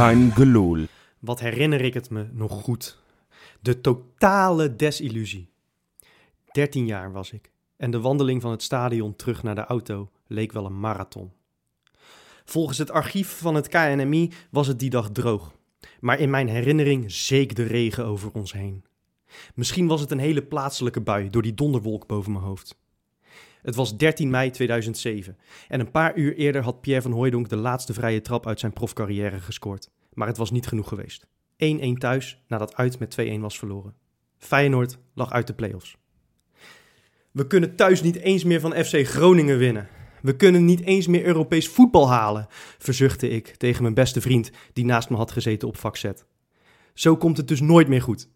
Gelul. Wat herinner ik het me nog goed? De totale desillusie. 13 jaar was ik en de wandeling van het stadion terug naar de auto leek wel een marathon. Volgens het archief van het KNMI was het die dag droog, maar in mijn herinnering zeek de regen over ons heen. Misschien was het een hele plaatselijke bui door die donderwolk boven mijn hoofd. Het was 13 mei 2007 en een paar uur eerder had Pierre van Hooijdonk de laatste vrije trap uit zijn profcarrière gescoord. Maar het was niet genoeg geweest. 1-1 thuis nadat uit met 2-1 was verloren. Feyenoord lag uit de play-offs. We kunnen thuis niet eens meer van FC Groningen winnen. We kunnen niet eens meer Europees voetbal halen, verzuchtte ik tegen mijn beste vriend die naast me had gezeten op vak Z. Zo komt het dus nooit meer goed.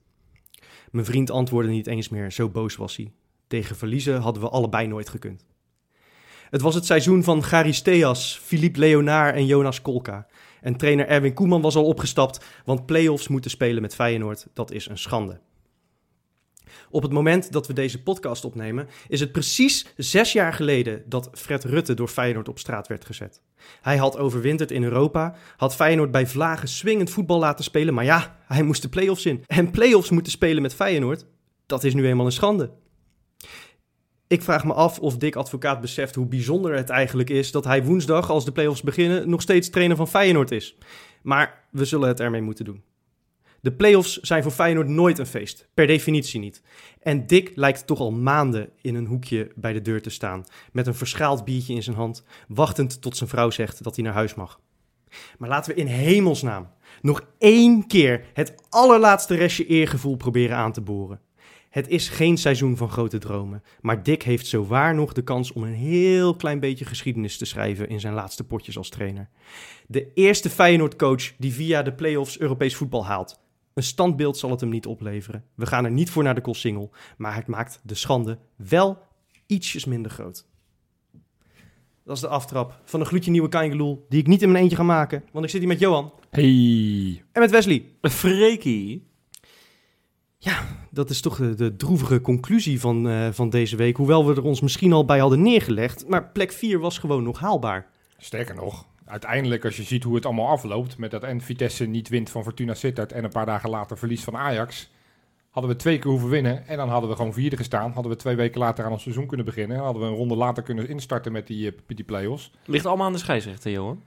Mijn vriend antwoordde niet eens meer, zo boos was hij. Tegen verliezen hadden we allebei nooit gekund. Het was het seizoen van Charisteas, Philippe Leonard en Jonas Kolka. En trainer Erwin Koeman was al opgestapt, want play-offs moeten spelen met Feyenoord, dat is een schande. Op het moment dat we deze podcast opnemen, is het precies zes jaar geleden dat Fred Rutte door Feyenoord op straat werd gezet. Hij had overwinterd in Europa, had Feyenoord bij vlagen swingend voetbal laten spelen, maar ja, hij moest de play-offs in. En play-offs moeten spelen met Feyenoord, dat is nu eenmaal een schande. Ik vraag me af of Dick Advocaat beseft hoe bijzonder het eigenlijk is dat hij woensdag, als de play-offs beginnen, nog steeds trainer van Feyenoord is. Maar we zullen het ermee moeten doen. De play-offs zijn voor Feyenoord nooit een feest, per definitie niet. En Dick lijkt toch al maanden in een hoekje bij de deur te staan, met een verschaald biertje in zijn hand, wachtend tot zijn vrouw zegt dat hij naar huis mag. Maar laten we in hemelsnaam nog één keer het allerlaatste restje eergevoel proberen aan te boren. Het is geen seizoen van grote dromen, maar Dick heeft zowaar nog de kans om een heel klein beetje geschiedenis te schrijven in zijn laatste potjes als trainer. De eerste Feyenoord-coach die via de play-offs Europees voetbal haalt. Een standbeeld zal het hem niet opleveren. We gaan er niet voor naar de Koolsingel, maar het maakt de schande wel ietsjes minder groot. Dat is de aftrap van een gloedje nieuwe Kaingeloel die ik niet in mijn eentje ga maken, want ik zit hier met Johan Hey. en met Wesley. Freekie. Dat is toch de, de droevige conclusie van, eh, van deze week. Hoewel we er ons misschien al bij hadden neergelegd. Maar plek 4 was gewoon nog haalbaar. Sterker nog, uiteindelijk als je ziet hoe het allemaal afloopt... met dat en Vitesse niet wint van Fortuna Sittard... en een paar dagen later verlies van Ajax... hadden we twee keer hoeven winnen en dan hadden we gewoon vierde gestaan. Hadden we twee weken later aan ons seizoen kunnen beginnen. Hadden we een ronde later kunnen instarten met die, eh, die play-offs. Ligt allemaal aan de scheidsrechter, Johan.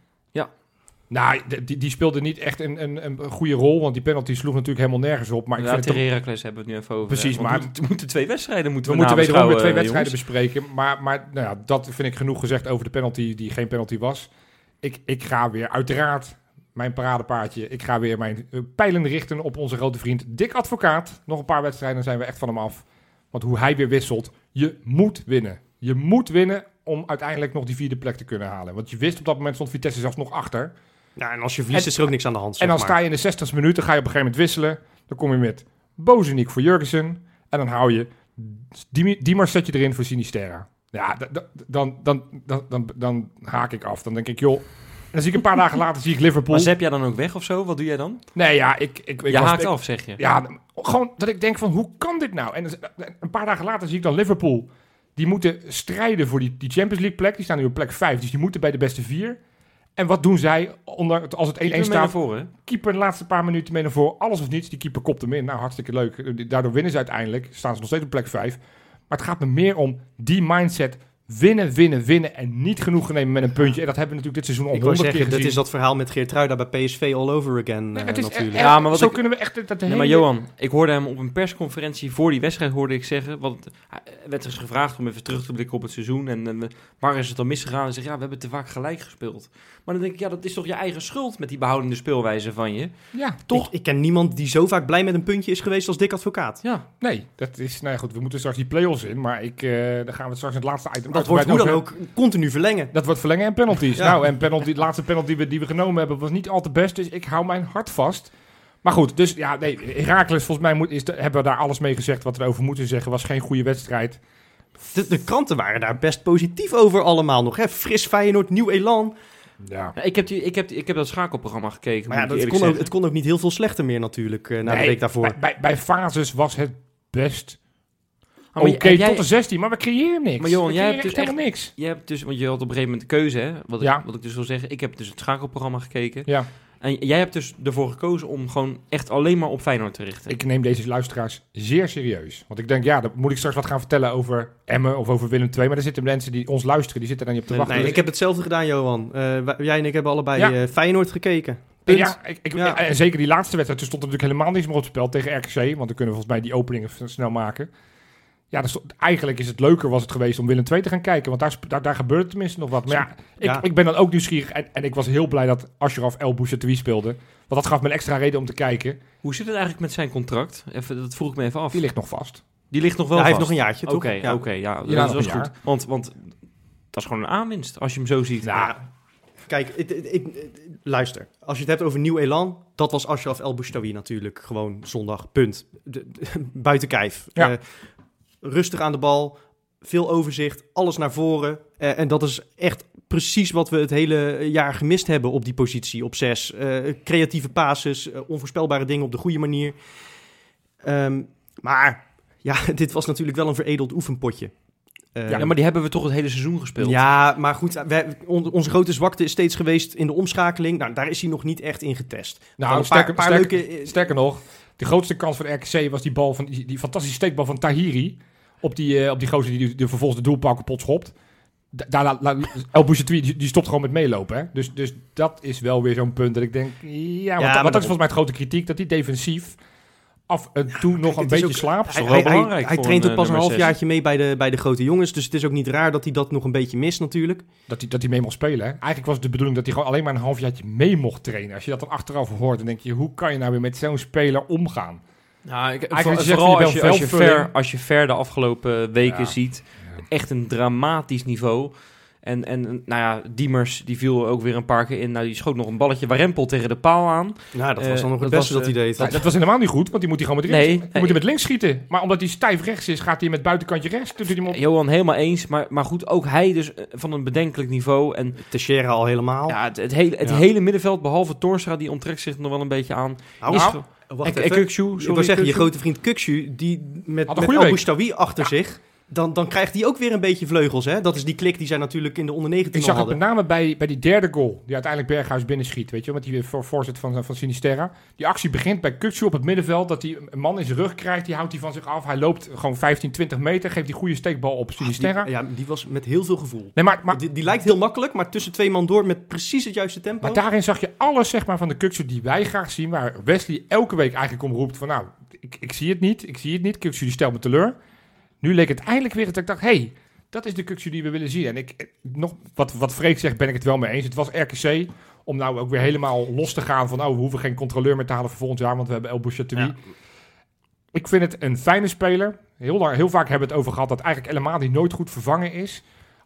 Nou, die, die speelde niet echt een, een, een goede rol... want die penalty sloeg natuurlijk helemaal nergens op. Maar ik ja, vind tegen Heracles hebben we het nu even over. Precies, hè. Maar- we moeten- twee wedstrijden moeten We we, moeten wederom weer twee nabeschouwen, wedstrijden jongens. bespreken. Maar, maar nou ja, dat vind ik genoeg gezegd over de penalty die geen penalty was. Ik, ik ga weer uiteraard mijn paradepaardje. Ik ga weer mijn eh, pijlen richten op onze grote vriend Dick Advocaat. Nog een paar wedstrijden zijn we echt van hem af. Want hoe hij weer wisselt, je moet winnen. Je moet winnen om uiteindelijk nog die vierde plek te kunnen halen. Want je wist op dat moment stond Vitesse zelfs nog achter. Ja, en als je verliest En- is er ook niks aan de hand. En dan maar. sta je in de 60 minuten, ga je op een gegeven moment wisselen. Dan kom je met Bozeniek voor Jurgensen. En dan hou je Diemers zet je erin voor Sinisterra. Ja, dan, dan, dan, dan, dan haak ik af. Dan denk ik, joh... En dan zie ik een paar dagen later zie ik Liverpool. Maar zep jij dan ook weg of zo? Wat doe jij dan? Nee, ja, ik... ik, ik je was- haakt ik- af, zeg je. Ja, gewoon dat ik denk van, hoe kan dit nou? En een paar dagen later zie ik dan Liverpool. Die moeten strijden voor die, die Champions League plek. Die staan nu op plek 5, dus die moeten bij de beste vier. En wat doen zij onder, als het 1-1 Keeper mee staat? naar voren. keeper de laatste paar minuten mee naar voren. Alles of niets. Die keeper kopt hem in. Nou, hartstikke leuk. Daardoor winnen ze uiteindelijk. Staan ze nog steeds op plek 5. Maar het gaat me meer om die mindset. Winnen, winnen, winnen. En niet genoegen nemen met een puntje. En dat hebben we natuurlijk dit seizoen al honderd keer gezien. dat is dat verhaal met Geertruida bij PSV all over again Nee, eh, het is natuurlijk. Ja, maar wat zo ik- kunnen we echt dat Nee, hele... maar Johan, ik hoorde hem op een persconferentie voor die wedstrijd hoorde ik zeggen, want hij werd dus gevraagd om even terug te blikken op het seizoen en, en waar is het dan misgegaan? En zegt ja, we hebben te vaak gelijk gespeeld. Maar dan denk ik, ja, dat is toch je eigen schuld met die behoudende speelwijze van je? Ja, Toch? Ik, ik ken niemand die zo vaak blij met een puntje is geweest als Dick Advocaat. Ja, nee. Dat is... Nou ja, goed. We moeten straks die play-offs in. Maar ik... eh daar gaan we straks in het laatste item... Dat wordt hoe dan over ook continu verlengen. Dat wordt verlengen en penalties. Ja. Nou, en penalty, de laatste penalty die we, die we genomen hebben was niet al te best. Dus ik hou mijn hart vast. Maar goed, dus ja, nee, Herakles, volgens mij moet, is de- hebben we daar alles mee gezegd wat we erover moeten zeggen. Was geen goede wedstrijd. De, de kranten waren daar best positief over allemaal nog. Hè? Fris Feyenoord, nieuw elan. Ja. Ja, ik, heb die, ik, heb die, ik heb dat schakelprogramma gekeken. Maar ja, dat eerlijk kon, ook, het kon ook niet heel veel slechter meer natuurlijk eh, na de week daarvoor. Bij, bij, bij fases was het best oké jij- tot de 16, maar we creëren niks. Maar Johan, jij hebt dus echt helemaal niks. Je hebt dus, want je had op een gegeven moment de keuze, hè? Wat, Ja. ik, wat ik dus wil zeggen. Ik heb dus het schakelprogramma gekeken. Ja. En jij hebt dus ervoor gekozen om gewoon echt alleen maar op Feyenoord te richten. Ik neem deze luisteraars zeer serieus. Want ik denk, ja, dan moet ik straks wat gaan vertellen over Emmen of over Willem II. Maar er zitten mensen die ons luisteren, die zitten daar niet op te wachten. Nee, Dus ik heb hetzelfde gedaan, Johan. Eh, jij en ik hebben allebei Ja. eh, Feyenoord gekeken. Punt. Ja, ik, ik, Ja. en zeker die laatste wedstrijd. Toen stond er natuurlijk helemaal niks meer op het spel tegen RKC. Want dan kunnen we volgens mij die openingen snel maken. Ja, stond- eigenlijk is het leuker was het geweest om Willem II te gaan kijken. Want daar, daar, daar gebeurt tenminste nog wat. Maar ja, ik, Ja. ik ben dan ook nieuwsgierig. En, en ik was heel blij dat Ashraf El Bouchatoui speelde. Want dat gaf me een extra reden om te kijken. Hoe zit het eigenlijk met zijn contract? Even, dat vroeg ik me even af. Die ligt nog vast. Die ligt nog wel Ja, hij heeft nog een jaartje, toch? Oké, Ja. oké, ja, Ja, dat een goed. Want, want dat is gewoon een aanwinst als je hem zo ziet. Ja. Kijk, ik, het- luister. Als je het hebt over nieuw elan, dat was Ashraf El Boustawi natuurlijk. Gewoon zondag, punt. De, de- buiten kijf. Ja. Eh, rustig aan de bal, veel overzicht, alles naar voren. Eh, en dat is echt precies wat we het hele jaar gemist hebben op die positie, op zes. Eh, creatieve passes, eh, onvoorspelbare dingen op de goede manier. Ehm, maar ja, dit was natuurlijk wel een veredeld oefenpotje. Ja, maar die hebben we toch het hele seizoen gespeeld. ja, maar goed, wij- on- onze grote zwakte is steeds geweest in de omschakeling. Nou, daar is hij nog niet echt in getest. Nou, een sterker, paar, paar sterker, leuke... sterker nog, de grootste kans voor de RKC was die bal van die, die fantastische steekbal van Tahiri. Op die, eh, op die gozer die, die, die vervolgens de doelpaal kapot schopt. Da- Daar laat la, El die, die stopt gewoon met meelopen. Hè? Dus, dus dat is wel weer zo'n punt dat ik denk... Ja, want, maar want dat is volgens mij het grote kritiek. Dat hij defensief af en toe nog een het is beetje ook- slaapt. toch Hij, wel hij, hij, belangrijk hij voor traint een, ook pas eh, een halfjaartje mee bij de, bij de grote jongens. Dus het is ook niet raar dat hij dat nog een beetje mist natuurlijk. Dat hij, dat hij mee mocht spelen. Hè? Eigenlijk was het de bedoeling dat hij gewoon alleen maar een halfjaartje mee mocht trainen. Als je dat dan achteraf hoort, dan denk je... Hoe kan je nou weer met zo'n speler omgaan? Nou, ik, Eigenlijk voor- vooral je als je, als, je ver, als je ver de afgelopen weken Ja. ziet, echt een dramatisch niveau. En, en nou ja, Diemers die viel ook weer een paar keer in. Nou, die schoot nog een balletje warempel tegen de paal aan. Nou, dat Eh, was dan nog het dat beste was, dat hij deed. Nou, dat was helemaal niet goed, want die moet hij gewoon met rechts. Nee, moet hij met links schieten. Maar omdat hij stijf rechts is, gaat hij met buitenkantje rechts. Doet hij hem op. Johan, helemaal eens. Maar, maar goed, ook hij dus eh, van een bedenkelijk niveau. En Teixeira al helemaal. ja, het, het, hele, het Ja. hele middenveld, behalve Torstra, die onttrekt zich nog wel een beetje aan. Nou, nou, wacht en, en even. Kukçu, Ik sorry, wil zeggen, je grote vriend Kukshu, die met, met achter zich... Dan, dan krijgt hij ook weer een beetje vleugels. Hè? Dat is die klik die zij natuurlijk in de onder 19 Ik zag het met name bij, bij die derde goal, die uiteindelijk Berghuis binnenschiet. Weet je, met die voor, voorzet van, van Sinisterra. Die actie begint bij Kukcu op het middenveld. Dat hij een man in zijn rug krijgt, die houdt hij van zich af. Hij loopt gewoon 15, 20 meter, geeft die goede steekbal op Sinisterra. Die, ja, die was met heel veel gevoel. Nee, maar, maar, die, die lijkt heel makkelijk, maar tussen twee man door met precies het juiste tempo. maar daarin zag je alles zeg maar, van de Kukcu die wij graag zien. Waar Wesley elke week eigenlijk om roept van nou, ik, ik zie het niet, ik zie het niet. Kukcu die stelt me teleur. Nu leek het eindelijk weer dat ik dacht, hey, dat is de Kukcu die we willen zien. En ik, eh, nog, wat, wat Freek zegt, ben ik het wel mee eens. Het was RKC om nou ook weer helemaal los te gaan van... oh, we hoeven geen controleur meer te halen voor volgend jaar... want we hebben El Bouchatoui. Ja. Ik vind het een fijne speler. Heel, lang, heel vaak hebben we het over gehad... dat eigenlijk helemaal die nooit goed vervangen is.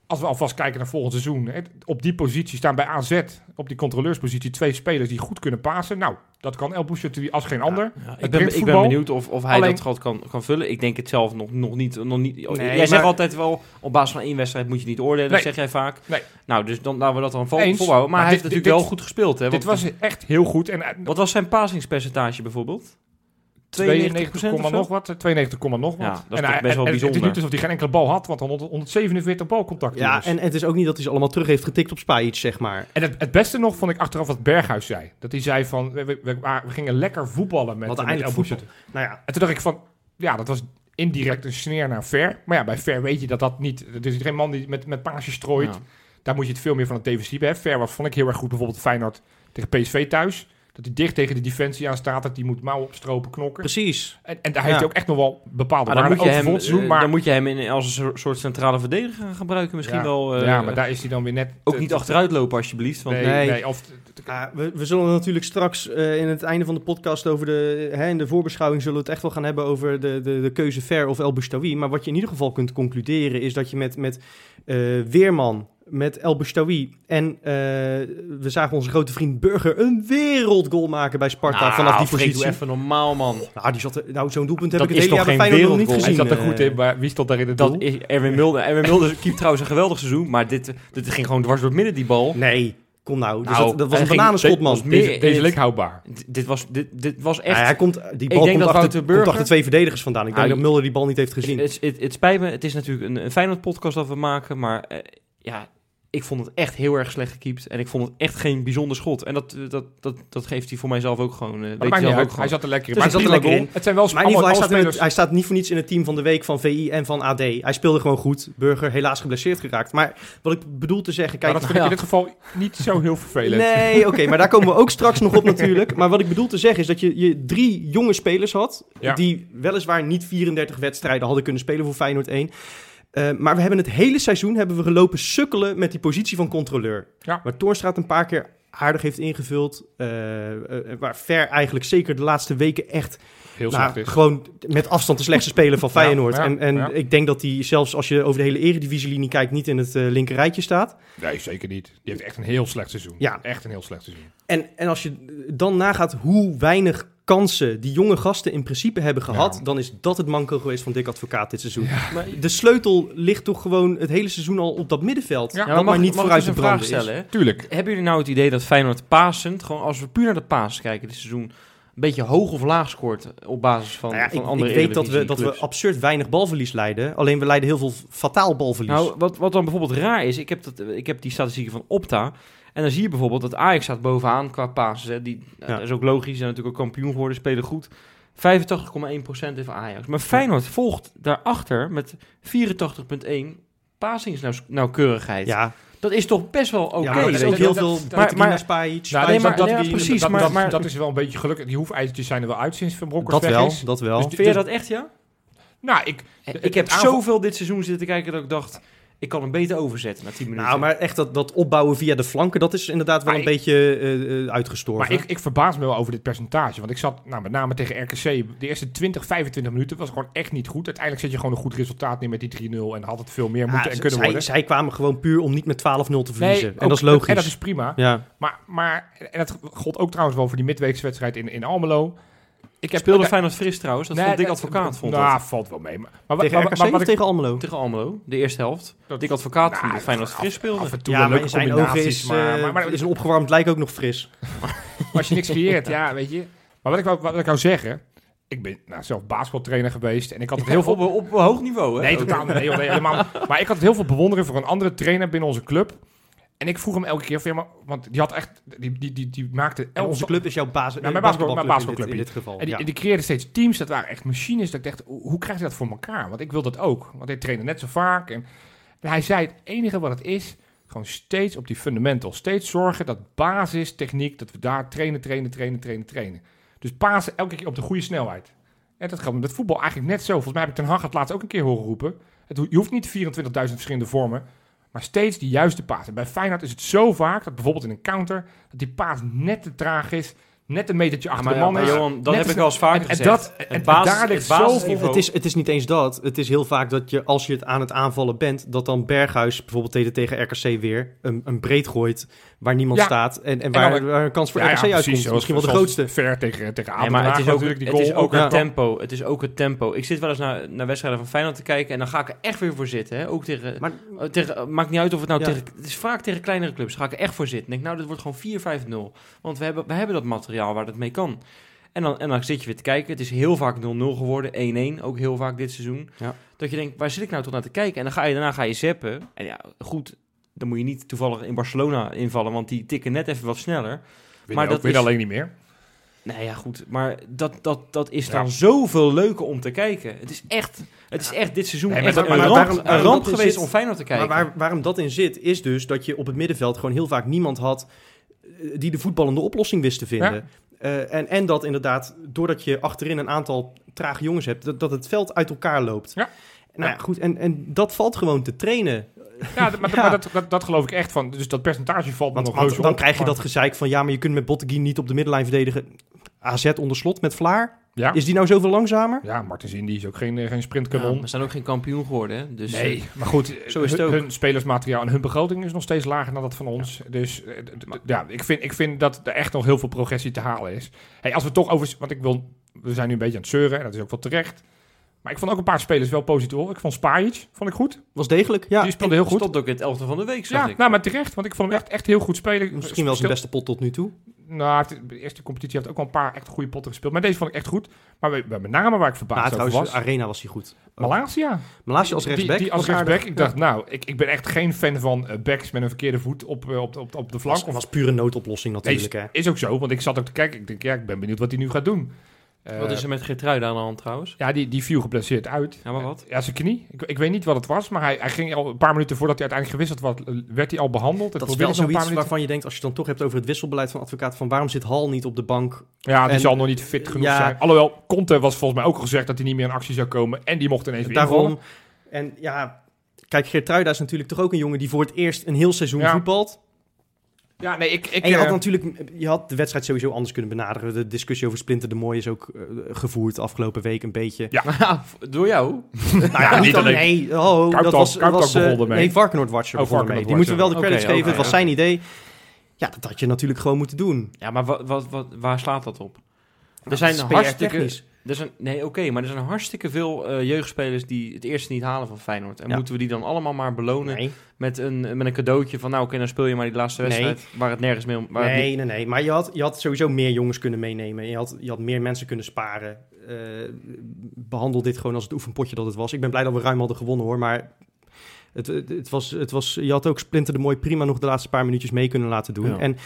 Als we alvast kijken naar volgend seizoen... Hè, op die positie staan bij AZ... op die controleurspositie twee spelers die goed kunnen pasen. Nou, dat kan El Bouchatoui als geen ander. Ja, ik, ben, ik ben benieuwd of, of hij Alleen- dat gat kan, kan vullen. Ik denk het zelf nog, nog niet. Nog niet Nee, jij maar- zegt altijd wel, op basis van één wedstrijd moet je niet oordelen, Nee. zeg jij vaak. Nee. Nou, dus dan laten we dat dan vol, volhouden. Maar, Maar hij dit- heeft dit- natuurlijk wel goed gespeeld. Hè? Dit was echt heel goed. En Wat was zijn pasingspercentage bijvoorbeeld? 92, of zo? nog wat. 92, nog Ja, wat. dat is en toch hij- best wel en- en Het is bijzonder. niet alsof hij geen enkele bal had, want 100 147 balcontacten. Ja, en, en het is ook niet dat hij ze allemaal terug heeft getikt op Spajic, zeg maar. En het, het beste nog vond ik achteraf wat Berghuis zei. Dat hij zei van, we, we, we- we gingen lekker voetballen met, Wat met eindelijk El voetbal. Nou ja, En toen dacht ik van, ja, dat was indirect een sneer naar Ver. Maar ja, bij Ver weet je dat dat niet... Het is geen man die met, met paasjes strooit. Ja. Daar moet je het veel meer van het defensieve hebben. Ver was, vond ik heel erg goed, bijvoorbeeld Feyenoord tegen PSV thuis. Dat hij dicht tegen de defensie aan staat, dat hij moet mouwen opstropen, knokken. precies. En, en daar heeft Ja. hij ook echt nog wel bepaalde Maar dan moet, je hem, eh, maar, dan moet je hem in, als een soort- centrale verdediger gaan gebruiken. Misschien ja, wel. eh, ja, maar daar is hij dan weer net... ook te- niet te- achteruit lopen, alsjeblieft. Want Nee, Nee. nee. of, Ja, we, we zullen natuurlijk straks eh, in het einde van de podcast over de... Hè, in de voorbeschouwing zullen we het echt wel gaan hebben over de, de, de keuze Ver of El Boustawi. Maar wat je in ieder geval kunt concluderen is dat je met, met eh, Weerman, met El Boustawi en eh, we zagen onze grote vriend Burger een wereldgoal maken bij Sparta Nou, vanaf die Freek, doe positie. even normaal, man. Nou, die zat er, nou, zo'n doelpunt heb Dat ik het hele jaar bij Feyenoord nog niet wereldgoal? hij gezien. zat er goed in, maar wie stond daar in het doel? Dat is Erwin Mulder. Erwin Mulder keept trouwens een geweldig seizoen. Maar dit, dit ging gewoon dwars door het midden, die bal. Nee, kom nou. Dus Nou, dat, dat was een bananenschot, man. Deze, deze leek houdbaar. Dit, was, dit, dit was Ja, echt... hij komt, die bal denk komt, dat achter, Burger- komt achter twee verdedigers vandaan. Ik denk Ah, dat Mulder die bal niet heeft gezien. Het, het, het spijt me, het is natuurlijk een, een Feyenoord podcast dat we maken, maar eh, ja, ik vond het echt heel erg slecht gekiept. En ik vond het echt geen bijzonder schot. En dat, eh, dat, dat, dat geeft hij voor mij zelf ook gewoon. eh, weet zelf ook Hij zat er lekker in. Dus Maar hij het zat er lekker goal. Het zijn wel Maar in ieder geval, hij allemaal, staat, in allemaal het- spelers. hij staat niet voor niets in het team van de week van VI en van AD. Hij speelde gewoon goed. Burger helaas geblesseerd geraakt. Maar wat ik bedoel te zeggen, kijk... Maar dat vind ik in dit geval niet zo heel vervelend. Nee, oké, maar daar komen we ook straks nog op natuurlijk. Maar wat ik bedoel te zeggen is dat je, je drie jonge spelers had... Ja. die weliswaar niet 34 wedstrijden hadden kunnen spelen voor Feyenoord 1... Eh, maar we hebben het hele seizoen hebben we gelopen sukkelen met die positie van controleur. Ja. Waar Toornstra een paar keer aardig heeft ingevuld. eh, eh, waar Ver eigenlijk zeker de laatste weken echt Heel nou, slecht is. gewoon met afstand de slechtste speler van Feyenoord. ja, en en ik denk dat hij zelfs als je over de hele eredivisielinie kijkt... niet in het eh linker rijtje staat. Nee, zeker niet. Die heeft echt een heel slecht seizoen. Ja. Echt een heel slecht seizoen. En, en als je dan nagaat hoe weinig kansen die jonge gasten in principe hebben gehad, Ja. dan is dat het manco geweest van Dick Advocaat dit seizoen. Maar, De sleutel ligt toch gewoon het hele seizoen al op dat middenveld. Ja, maar mag, niet mag vooruit te een vraag branden stellen? Hè? Tuurlijk. Hebben jullie nou het idee dat Feyenoord pasend, gewoon als we puur naar de paas kijken dit seizoen, een beetje hoog of laag scoort op basis van, Nou ja, van ik, andere ik weet dat we, dat we absurd weinig balverlies leiden. Alleen we leiden heel veel fataal balverlies. Nou, wat, wat dan bijvoorbeeld raar is, ik heb, dat, ik heb die statistieken van Opta. En dan zie je bijvoorbeeld dat Ajax staat bovenaan qua passes. Hè. Die, nou, Ja. Dat is ook logisch, ze zijn natuurlijk ook kampioen geworden, spelen goed. 85,1% heeft Ajax. Maar Feyenoord volgt daarachter met 84,1 pasingsnauwkeurigheid. ja, Dat is toch best wel oké. ja, maar er is ook heel veel dat- maar, maar- maar, Spajic, Nou, nee, dat- maar- dat, nee, dat- precies, dat- maar- dat- maar- dat is wel een beetje gelukkig. Die hoefijzertjes zijn er wel uit sinds Van Bronckhorst dat weg wel, is. dat wel. Dus- Vind je dat echt, ja? Nou, ik... ik heb zoveel dit seizoen zitten kijken dat ik dacht, ik kan hem beter overzetten na 10 minuten. nou, maar echt dat, dat opbouwen via de flanken, dat is inderdaad wel Maar een ik- beetje eh, uitgestorven. Maar ik, ik verbaas me wel over dit percentage. Want ik zat nou, met name tegen RKC. De eerste 20, 25 minuten was gewoon echt niet goed. Uiteindelijk zet je gewoon een goed resultaat neer met die 3-0. En had het veel meer Ja, moeten en kunnen zij, worden. zij kwamen gewoon puur om niet met 12-0 te verliezen. en ook- dat is logisch. En dat is prima. ja. Maar, maar, en dat gold ook trouwens wel voor die midweekse wedstrijd in, in Almelo. Ik heb Speelde Feyenoord fris trouwens, dat Nee, vond Dick Advocaat. Vond nou, dat. valt wel mee. Maar, maar, Tegen maar- ik- tegen Almelo? Tegen Almelo, de eerste helft. Dat- Dick Advocaat Nou, vond dat Feyenoord fris speelde. Af en toe Ja, maar zijn ogen is, maar, eh, maar, maar, is een opgewarmd lijk ook nog fris. als je niks creëert, ja, weet je. Maar wat ik, wou, wat ik wou zeggen... Ik ben nou, zelf basketbaltrainer geweest. En ik had het heel veel... op, op, hoog niveau, hè? Nee, totaal niet. Nee, joh, nee, helemaal. Maar ik had heel veel bewondering voor een andere trainer binnen onze club. En ik vroeg hem elke keer, van, ja, maar, want die had echt, die, die, die, die maakte elke onze club is jouw basis, Ja, mijn eh, basketbal- basketbalclub in dit- in dit geval. En die, ja. die creëerde steeds teams, dat waren echt machines. Dat ik dacht, hoe hoe krijg je dat voor elkaar? Want ik wil dat ook. Want hij trainde net zo vaak. En, en hij zei, het enige wat het is, gewoon steeds op die fundamental. Steeds zorgen dat basis, techniek, dat we daar trainen, trainen, trainen, trainen, trainen. Dus pasen elke keer op de goede snelheid. En dat gaat met voetbal eigenlijk net zo. Volgens mij heb ik Ten Hag het laatst ook een keer horen roepen. Het, je hoeft niet 24.000 verschillende vormen, maar steeds die juiste paas. En bij Feyenoord is het zo vaak dat bijvoorbeeld in een counter, dat die paas net te traag is, net een metertje achter maar, de man is. Johan, dat heb ik al eens vaker en, en gezegd. dat, Het basis- daar het ligt zoveel... Het is, het is niet eens dat. Het is heel vaak dat je, als je het aan het aanvallen bent, dat dan Berghuis bijvoorbeeld tegen, tegen RKC weer een, een breed gooit waar niemand Ja. staat. En, en dan- waar, waar een kans voor Ja, ja, RKC uitkomt. Misschien wel de grootste. Ver tegen, tegen Nee, maar het is ook, natuurlijk die het is goal. ook Ja. het tempo. Het is ook het tempo. Ik zit wel eens naar, naar wedstrijden van Feyenoord te kijken en dan ga ik er echt weer voor zitten. Hè? Ook tegen, Maar eh, tegen, eh, maakt niet uit of het nou Ja. tegen, het is vaak tegen kleinere clubs. Ga ik er echt voor zitten. Denk, nou, dit wordt gewoon 4-5-0. Want we hebben, we hebben dat materiaal waar het mee kan. En dan, en dan zit je weer te kijken. Het is heel vaak 0-0 geworden. 1-1, ook heel vaak dit seizoen. Ja. Dat je denkt, waar zit ik nou tot naar te kijken? En dan ga je, daarna ga je zappen. En ja, goed, dan moet je niet toevallig in Barcelona invallen, want die tikken net even wat sneller. Win maar maar dat dat win is- alleen niet meer. Nee, ja, goed. Maar dat, dat, dat is Ja. dan zoveel leuker om te kijken. Het is echt, het is echt dit seizoen Nee, maar echt dat- een ramp, waarom- een ramp dat geweest zit- om Feyenoord te kijken. Maar waar, waarom dat in zit, is dus dat je op het middenveld gewoon heel vaak niemand had die de voetballende oplossing wist te vinden. Eh, en, en dat inderdaad, doordat je achterin een aantal trage jongens hebt, dat, dat het veld uit elkaar loopt. Ja. Nou ja, goed, en, en dat valt gewoon te trainen. Ja, maar, Ja. maar dat, dat, dat geloof ik echt van. Dus dat percentage valt me Want, nog want dan op, krijg je maar- dat gezeik van, ja, maar je kunt met Botteguin niet op de middenlijn verdedigen. AZ onder slot met Vlaar. Ja, Is die nou zoveel langzamer? ja Martens Indy is ook geen, eh, geen ja, sprintkanon. we zijn ook geen kampioen geworden. Hè? Dus, Nee, eh, maar goed, Zo is het hun, ook. hun spelersmateriaal en hun begroting is nog steeds lager dan dat van ons. Dus eh, ja, ik vind, ik vind dat er echt nog heel veel progressie te halen is. Hey, als we toch over, want ik wil, we zijn nu een beetje aan het zeuren en dat is ook wel terecht. Maar ik vond ook een paar spelers wel positief. hoor. Ik vond Spajic, vond ik goed. Was degelijk, ja. die speelde heel goed. Stond ook in het elfde van de week, zag Ja, ik. nou, maar terecht. Want ik vond hem echt, echt heel goed spelen. Misschien wel zijn beste pot tot nu toe. Nou, hij heeft- de eerste competitie heeft ook wel een paar echt goede potten gespeeld. Maar deze vond ik echt goed. Maar met name waar ik verbaasd over trouwens, was... Arena was hij goed. Malasia. Malasia als rechtsback. Die, als rechtsback. Ik dacht, nou, ik, ik ben echt geen fan van eh, backs met een verkeerde voet op, eh, op, op, op de flank. was, was pure noodoplossing Nee, natuurlijk. is, hè. is ook zo, want ik zat ook te kijken. Ik denk, ja, ik ben benieuwd wat hij nu gaat doen. Eh, Wat is er met Geertruida aan de hand trouwens? Ja, die, die viel geblesseerd uit. Ja, maar wat? Ja, zijn knie. Ik, ik weet niet wat het was, maar hij, hij ging al een paar minuten voordat hij uiteindelijk gewisseld was, eh, werd hij al behandeld. Het Dat is wel zoiets paar minuten. waarvan je denkt, als je het dan toch hebt over het wisselbeleid van advocaat, van waarom zit Hal niet op de bank? Ja, die en- zal nog niet fit genoeg Ja. zijn. Alhoewel, Conte was volgens mij ook gezegd dat hij niet meer in actie zou komen. En die mocht ineens weer Daarom. invallen. En ja, kijk, Geertruida is natuurlijk toch ook een jongen die voor het eerst een heel seizoen Ja. voetbalt. Ja, nee, ik... ik En je had eh, natuurlijk, je had de wedstrijd sowieso anders kunnen benaderen. De discussie over Splinter de Mooi is ook eh, gevoerd afgelopen week een beetje. Ja. Door jou? Nou ja, niet niet alleen. Nee, oh, dat was, was ermee. Nee, Varkenoord Watcher Oh, Die moeten we wel de credits geven. het was zijn idee. Ja, dat had je natuurlijk gewoon moeten doen. Ja, maar wat, wat, wat, waar slaat dat op? Er zijn hartstikke... Er zijn, nee, oké, maar er zijn hartstikke veel eh, jeugdspelers die het eerste niet halen van Feyenoord. En Ja. moeten we die dan allemaal maar belonen Nee, met, een, met een cadeautje van... Nou, oké, dan speel je maar die laatste Nee. wedstrijd waar het nergens meer om... Waar nee, nee, nee. Maar je had, je had sowieso meer jongens kunnen meenemen. Je had, je had meer mensen kunnen sparen. Eh, behandel dit gewoon als het oefenpotje dat het was. Ik ben blij dat we ruim hadden gewonnen hoor. Maar het, het, het was, het was, je had ook Splinter de Mooi prima nog de laatste paar minuutjes mee kunnen laten doen. Ja. En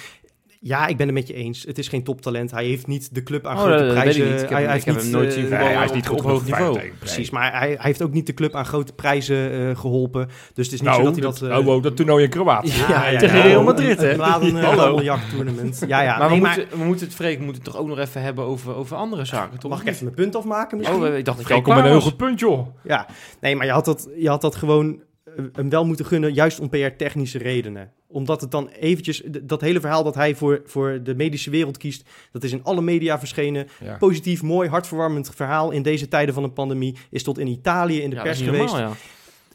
ja, ik ben het met je eens. Het is geen toptalent. Hij heeft niet de club aan Oh, grote dat weet ik prijzen. niet. Ik heb hij, ik heeft heb niet, hem nooit eh, zien nee, voetballen hij is op- niet op hoog niveau. Precies, maar hij, hij heeft ook niet de club aan grote prijzen eh, geholpen. Dus het is niet Nou, zo dat hij dat, dat... eh, oh, wow, dat toernooi in Kroatië. Ja, tegen Real Madrid, hè? Hallo. Hallo. Ja, ja. maar, nee, we, maar moeten, we moeten het, Freek, we moeten het toch ook nog even hebben over, over andere zaken, toch? mag ik even mijn punt afmaken misschien? Oh, ik dacht dat met klaar een heel goed punt, joh. Ja, nee, maar je had dat, je had dat gewoon eh, hem wel moeten gunnen, juist om PR-technische redenen. Omdat het dan eventjes, dat hele verhaal dat hij voor, voor de medische wereld kiest, dat is in alle media verschenen. Ja. Positief, mooi, hartverwarmend verhaal in deze tijden van een pandemie. Is tot in Italië in de Ja, pers geweest. normaal, ja.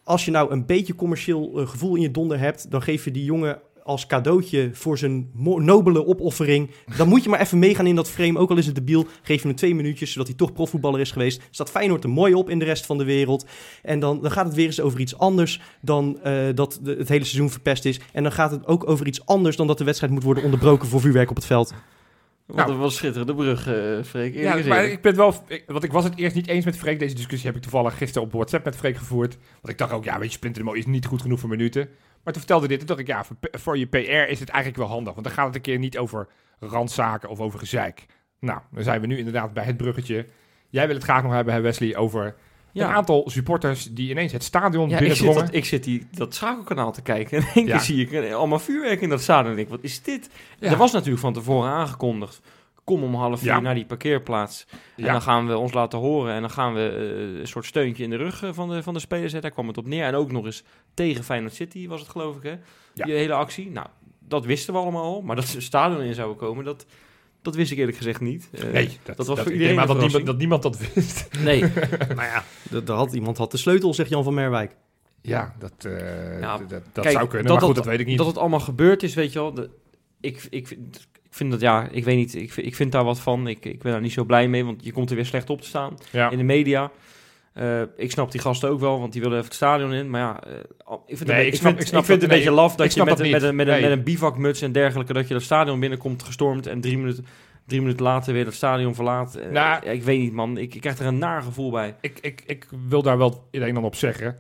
Als je nou een beetje commercieel eh, gevoel in je donder hebt, dan geef je die jongen als cadeautje voor zijn nobele opoffering. Dan moet je maar even meegaan in dat frame, ook al is het debiel. Geef hem twee minuutjes, zodat hij toch profvoetballer is geweest. Staat Feyenoord er mooi op in de rest van de wereld. En dan, dan gaat het weer eens over iets anders dan eh, dat het hele seizoen verpest is. En dan gaat het ook over iets anders dan dat de wedstrijd moet worden onderbroken voor vuurwerk op het veld. Wat Nou. een schitterende brug, eh Freek. Ja, maar ik ben wel... Ik, want ik was het eerst niet eens met Freek. Deze discussie heb ik toevallig gisteren op WhatsApp met Freek gevoerd. Want ik dacht ook, ja, weet je, Splinter is niet goed genoeg voor minuten. Maar toen vertelde dit, toen dacht ik, ja, voor, voor je PR is het eigenlijk wel handig. Want dan gaat het een keer niet over randzaken of over gezeik. Nou, dan zijn we nu inderdaad bij het bruggetje. Jij wil het graag nog hebben, hè, Wesley, over een Ja, aantal supporters die ineens het stadion ja ik, zit dat, ik zit die, dat schakelkanaal te kijken. En in één Ja. keer zie ik allemaal vuurwerk in dat stadion. En ik, wat is dit? Ja. Er was natuurlijk van tevoren aangekondigd. Kom om half vier naar die parkeerplaats. En dan gaan we ons laten horen. En dan gaan we eh, een soort steuntje in de rug eh, van de, van de spelers zetten. Daar kwam het op neer. En ook nog eens tegen Feyenoord City was het geloof ik hè. Die hele actie. Nou, dat wisten we allemaal al. Maar dat ze stadion in zouden komen, dat, dat wist ik eerlijk gezegd niet. Eh, Nee, dat, dat was voor iedereen een dat niemand, dat niemand dat wist. Nee. nou ja, d- daar had, iemand had de sleutel, zegt Jan van Merwijk. Ja, dat, eh, Ja, dat, dat, dat kijk, zou kunnen, dat maar goed, dat- dat weet ik niet. Dat het allemaal gebeurd is, weet je wel. De, ik, ik, vind- ik vind dat, ja, ik weet niet. Ik, vind- ik vind daar wat van. Ik, ik ben daar niet zo blij mee, want je komt er weer slecht op te staan ja. in de media. Eh, ik snap die gasten ook wel, want die willen even het stadion in. Maar ja, eh, ik vind, Nee, het, ik ik snap- vind, ik snap ik vind het een beetje laf dat je met, dat een- met, een, met, een, Nee. met een bivakmuts en dergelijke... dat je dat stadion binnenkomt gestormd... en drie minuten, drie minuten later weer het stadion verlaat. Eh, Nou, ik weet niet, man. Ik, ik krijg er een naar gevoel bij. ik, ik, ik wil daar wel het een en ander op zeggen.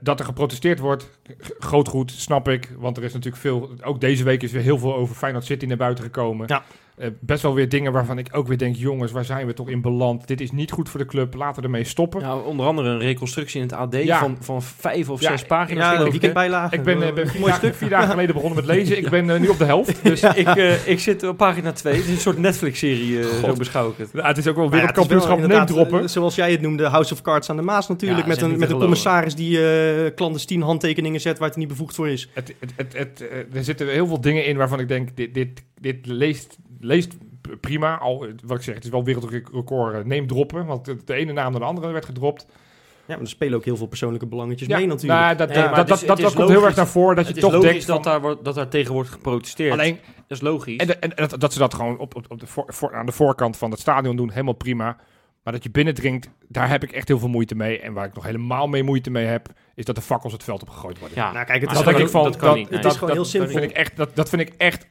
Dat er geprotesteerd wordt, groot goed, snap ik. Want er is natuurlijk veel... Ook deze week is weer heel veel over Feyenoord City naar buiten gekomen. Ja. Eh, best wel weer dingen waarvan ik ook weer denk... jongens, waar zijn we toch in beland? Dit is niet goed voor de club, laten we ermee stoppen. Ja, onder andere een reconstructie in het AD Ja. van, van vijf of Ja, zes pagina's. Ja, ik, weekendbijlage. Ik ben, eh, ben vier, Mooi dagen, stuk. vier dagen geleden begonnen met lezen. Ik ben eh, nu op de helft. Dus ik, ik zit op pagina 2. Het is een soort Netflix-serie, zo beschouw ik het. nou, het is ook wel inderdaad, droppen. eh, Zoals jij het noemde, House of Cards aan de Maas natuurlijk. Met een, met een commissaris die clandestien handtekeningen zet waar het niet bevoegd voor is. Het, het, het, er zitten heel veel dingen in waarvan ik denk, dit, dit, dit leest, prima. Al, wat ik zeg, het is wel wereldrecord. eh, Neem droppen, want de, de ene naam naar de andere werd gedropt. Ja, maar er spelen ook heel veel persoonlijke belangetjes Ja, mee natuurlijk. nou, dat, Nee, dat, maar dat, is- dat, dat is komt heel erg naar voren dat het je is toch logisch denkt dat, daar wordt, dat daar tegen wordt geprotesteerd. alleen dat is logisch. en, de- en, en dat, dat ze dat gewoon op, op, op de voor, voor- aan de voorkant van het stadion doen, helemaal prima. Maar dat je binnendringt, daar heb ik echt heel veel moeite mee. En waar ik nog helemaal mee moeite mee heb, is dat de fakkels het veld op gegooid worden. Ja, Nou, kijk, het is dat gewoon- denk ik van, dat kan dat, niet, nee. dat, Het is gewoon dat- heel simpel. Dat vind ik echt, dat, dat vind ik echt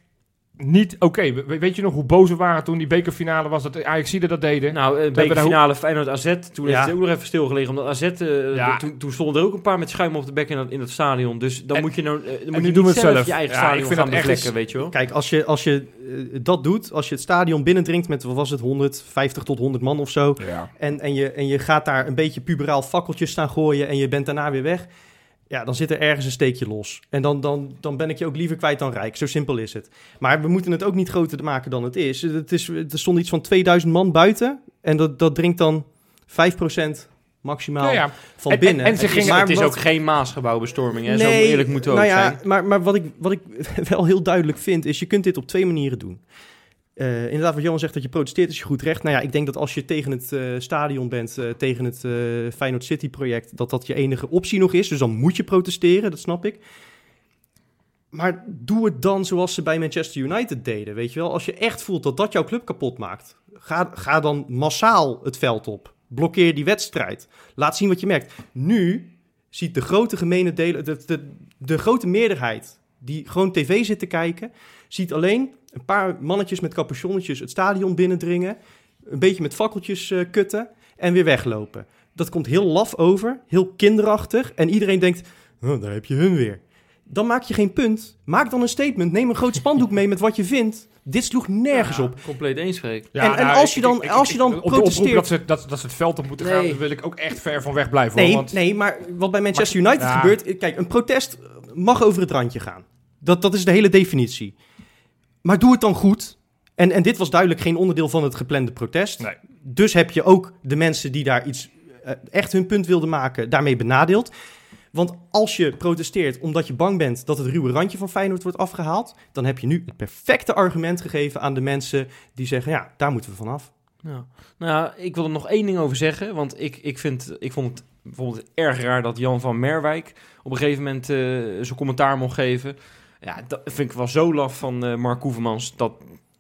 niet oké. We- Weet je nog hoe boos we waren toen die bekerfinale was, dat de Ajaxiden dat deden? Nou, uh, hebben daar bekerfinale Feyenoord AZ, toen Ja. heeft het ook nog even stilgelegen. Omdat AZ, eh, Ja. toen, toen stonden er ook een paar met schuim op de bek in dat, in dat stadion. Dus dan En- moet je, nou, eh, dan moet nu je doen niet zelf, zelf. je eigen Ja, stadion ik vind gaan echt weet je wel. Kijk, als je, als je eh, dat doet, als je het stadion binnendringt met, wat was het, 150 tot 100 man of zo. Ja. En, en, je, en je gaat daar een beetje puberaal fakkeltjes staan gooien en je bent daarna weer weg. Ja, dan zit er ergens een steekje los. En dan, dan, dan ben ik je ook liever kwijt dan rijk. Zo simpel is het. Maar we moeten het ook niet groter maken dan het is. Het is er stond iets van 2000 man buiten. En dat, dat drinkt dan 5% maximaal ja. van En- binnen. en- en ze Het is, gingen- het is wat- ook geen Maasgebouwbestorming, hè? Zo eerlijk moeten we nou ook ja, zijn. Maar, maar wat, ik, wat ik wel heel duidelijk vind, is je kunt dit op twee manieren doen. Eh, inderdaad, wat Johan zegt, dat je protesteert is je goed recht. Nou ja, ik denk dat als je tegen het eh, stadion bent, eh, tegen het Feyenoord City project, dat dat je enige optie nog is. Dus dan moet je protesteren, dat snap ik. Maar doe het dan zoals ze bij Manchester United deden, weet je wel. Als je echt voelt dat dat jouw club kapot maakt, ga, ga dan massaal het veld op. Blokkeer die wedstrijd. Laat zien wat je merkt. Nu ziet de grote gemene delen, de, de, de grote meerderheid die gewoon tv zit te kijken, ziet alleen een paar mannetjes met capuchonnetjes het stadion binnendringen, een beetje met fakkeltjes eh, kutten en weer weglopen. Dat komt heel laf over, heel kinderachtig en iedereen denkt, oh, daar heb je hun weer. Dan maak je geen punt. Maak dan een statement. Neem een groot spandoek mee met wat je vindt. Dit sloeg nergens Ja, op. Compleet eens, Freek. En- en als je dan- als je dan op de oproep protesteert- dat ze, dat, dat ze het veld op moeten gaan, daar wil ik ook echt ver van weg blijven. hoor, Nee, want, nee, maar wat bij Manchester United ja. gebeurt... Kijk, een protest mag over het randje gaan. Dat, dat is de hele definitie. Maar doe het dan goed. En, en dit was duidelijk geen onderdeel van het geplande protest. Nee. Dus heb je ook de mensen die daar iets eh, echt hun punt wilden maken, daarmee benadeeld. Want als je protesteert omdat je bang bent dat het ruwe randje van Feyenoord wordt afgehaald, dan heb je nu het perfecte argument gegeven aan de mensen die zeggen, ja, daar moeten we vanaf. Ja. Nou ja, ik wil er nog één ding over zeggen. Want ik, ik, vind, ik vond het bijvoorbeeld erg raar dat Jan van Merwijk op een gegeven moment eh, zijn commentaar mocht geven. Ja, dat vind ik wel zo laf van eh, Mark Koevermans. Dat,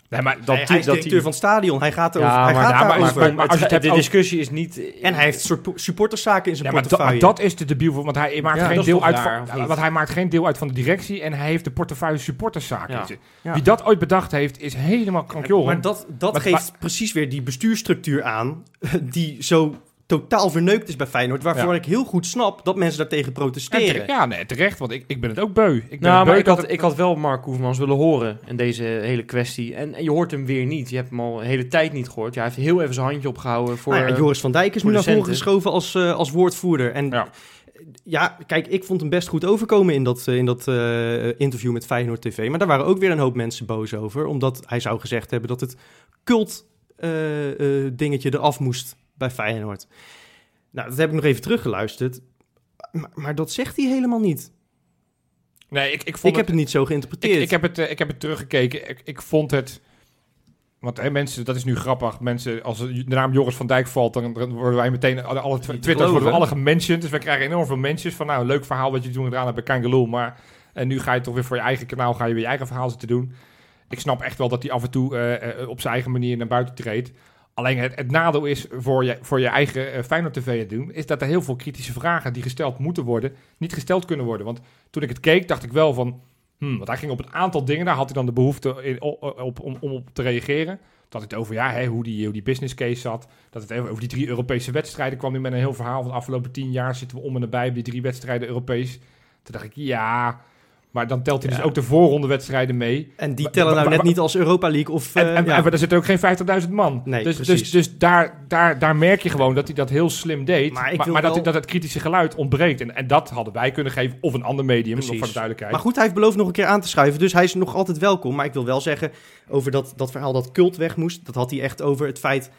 nee, maar dat hij, hij is dat directeur van het stadion, hij gaat over. ja, hij maar, gaat ja, maar- daarover. maar- maar als je de discussie is niet... En hij heeft soort supporterszaken in zijn Ja, portefeuille. maar dat is de debiel van, want hij maakt, geen deel uit van, want hij maakt geen deel uit van de directie en hij heeft de portefeuille supporterszaken. Wie dat ooit bedacht heeft, is helemaal krankjoren. Maar dat, dat geeft precies weer die bestuurstructuur aan, die zo totaal verneukt is bij Feyenoord, waarvoor Ja. ik heel goed snap dat mensen daartegen En protesteren. terecht- ja, nee, terecht, want ik, ik ben het ook beu. Ik ben Nou, beu maar ik had, het- ik had wel Mark Koevermans willen horen in deze hele kwestie. En, en je hoort hem weer niet. Je hebt hem al een hele tijd niet gehoord. Ja, hij heeft heel even zijn handje opgehouden voor... Nou ja, eh, Joris van Dijk is nu naar voren geschoven als, eh, als woordvoerder. En ja. Ja. kijk, ik vond hem best goed overkomen in dat, eh, in dat eh, interview met Feyenoord TV. Maar daar waren ook weer een hoop mensen boos over, omdat hij zou gezegd hebben dat het cult eh, eh, dingetje eraf moest bij Feyenoord. Nou, dat heb ik nog even teruggeluisterd. Maar, maar dat zegt hij helemaal niet. Nee, ik, ik vond Ik heb het, het niet zo geïnterpreteerd. ik, ik, heb het, eh, ik heb het teruggekeken. Ik, ik vond het... Want hè, mensen, dat is nu grappig. Mensen, als de naam Joris van Dijk valt, dan, dan worden wij meteen... Alle, alle tw- Niet te Twitters geloven. worden alle gementiond. Dus we krijgen enorm veel mentions van... Nou, leuk verhaal wat je toen gedaan hebt bij Kangaloo. Maar en nu ga je toch weer voor je eigen kanaal... ga je weer je eigen verhaal zitten doen. Ik snap echt wel dat hij af en toe eh, eh, op zijn eigen manier naar buiten treedt. Alleen het, het nadeel is voor je, voor je eigen uh, Feyenoord TV te doen... is dat er heel veel kritische vragen die gesteld moeten worden... niet gesteld kunnen worden. Want toen ik het keek, dacht ik wel van... Hmm, want hij ging op een aantal dingen, daar had hij dan de behoefte in, op, om, om op te reageren. Dat het over ja, hè, hoe, die, die business case zat. Dat het over die drie Europese wedstrijden kwam. Nu met een heel verhaal van de afgelopen tien jaar zitten we om en nabij op die drie wedstrijden Europees. Toen dacht ik, ja, maar dan telt hij Ja. dus ook de voorrondewedstrijden mee. En die tellen nou net niet als Europa League of... En, eh, en, ja. en er zitten ook geen 50.000 man. Nee, dus precies. dus, dus daar, daar, daar merk je gewoon dat hij dat heel slim deed. Maar Maar, dat, wel- dat het kritische geluid ontbreekt. En, en dat hadden wij kunnen geven. Of een ander medium, nog voor de duidelijkheid. Maar goed, hij heeft beloofd nog een keer aan te schuiven. Dus hij is nog altijd welkom. Maar ik wil wel zeggen, over dat, dat verhaal dat cult weg moest... dat had hij echt over het feit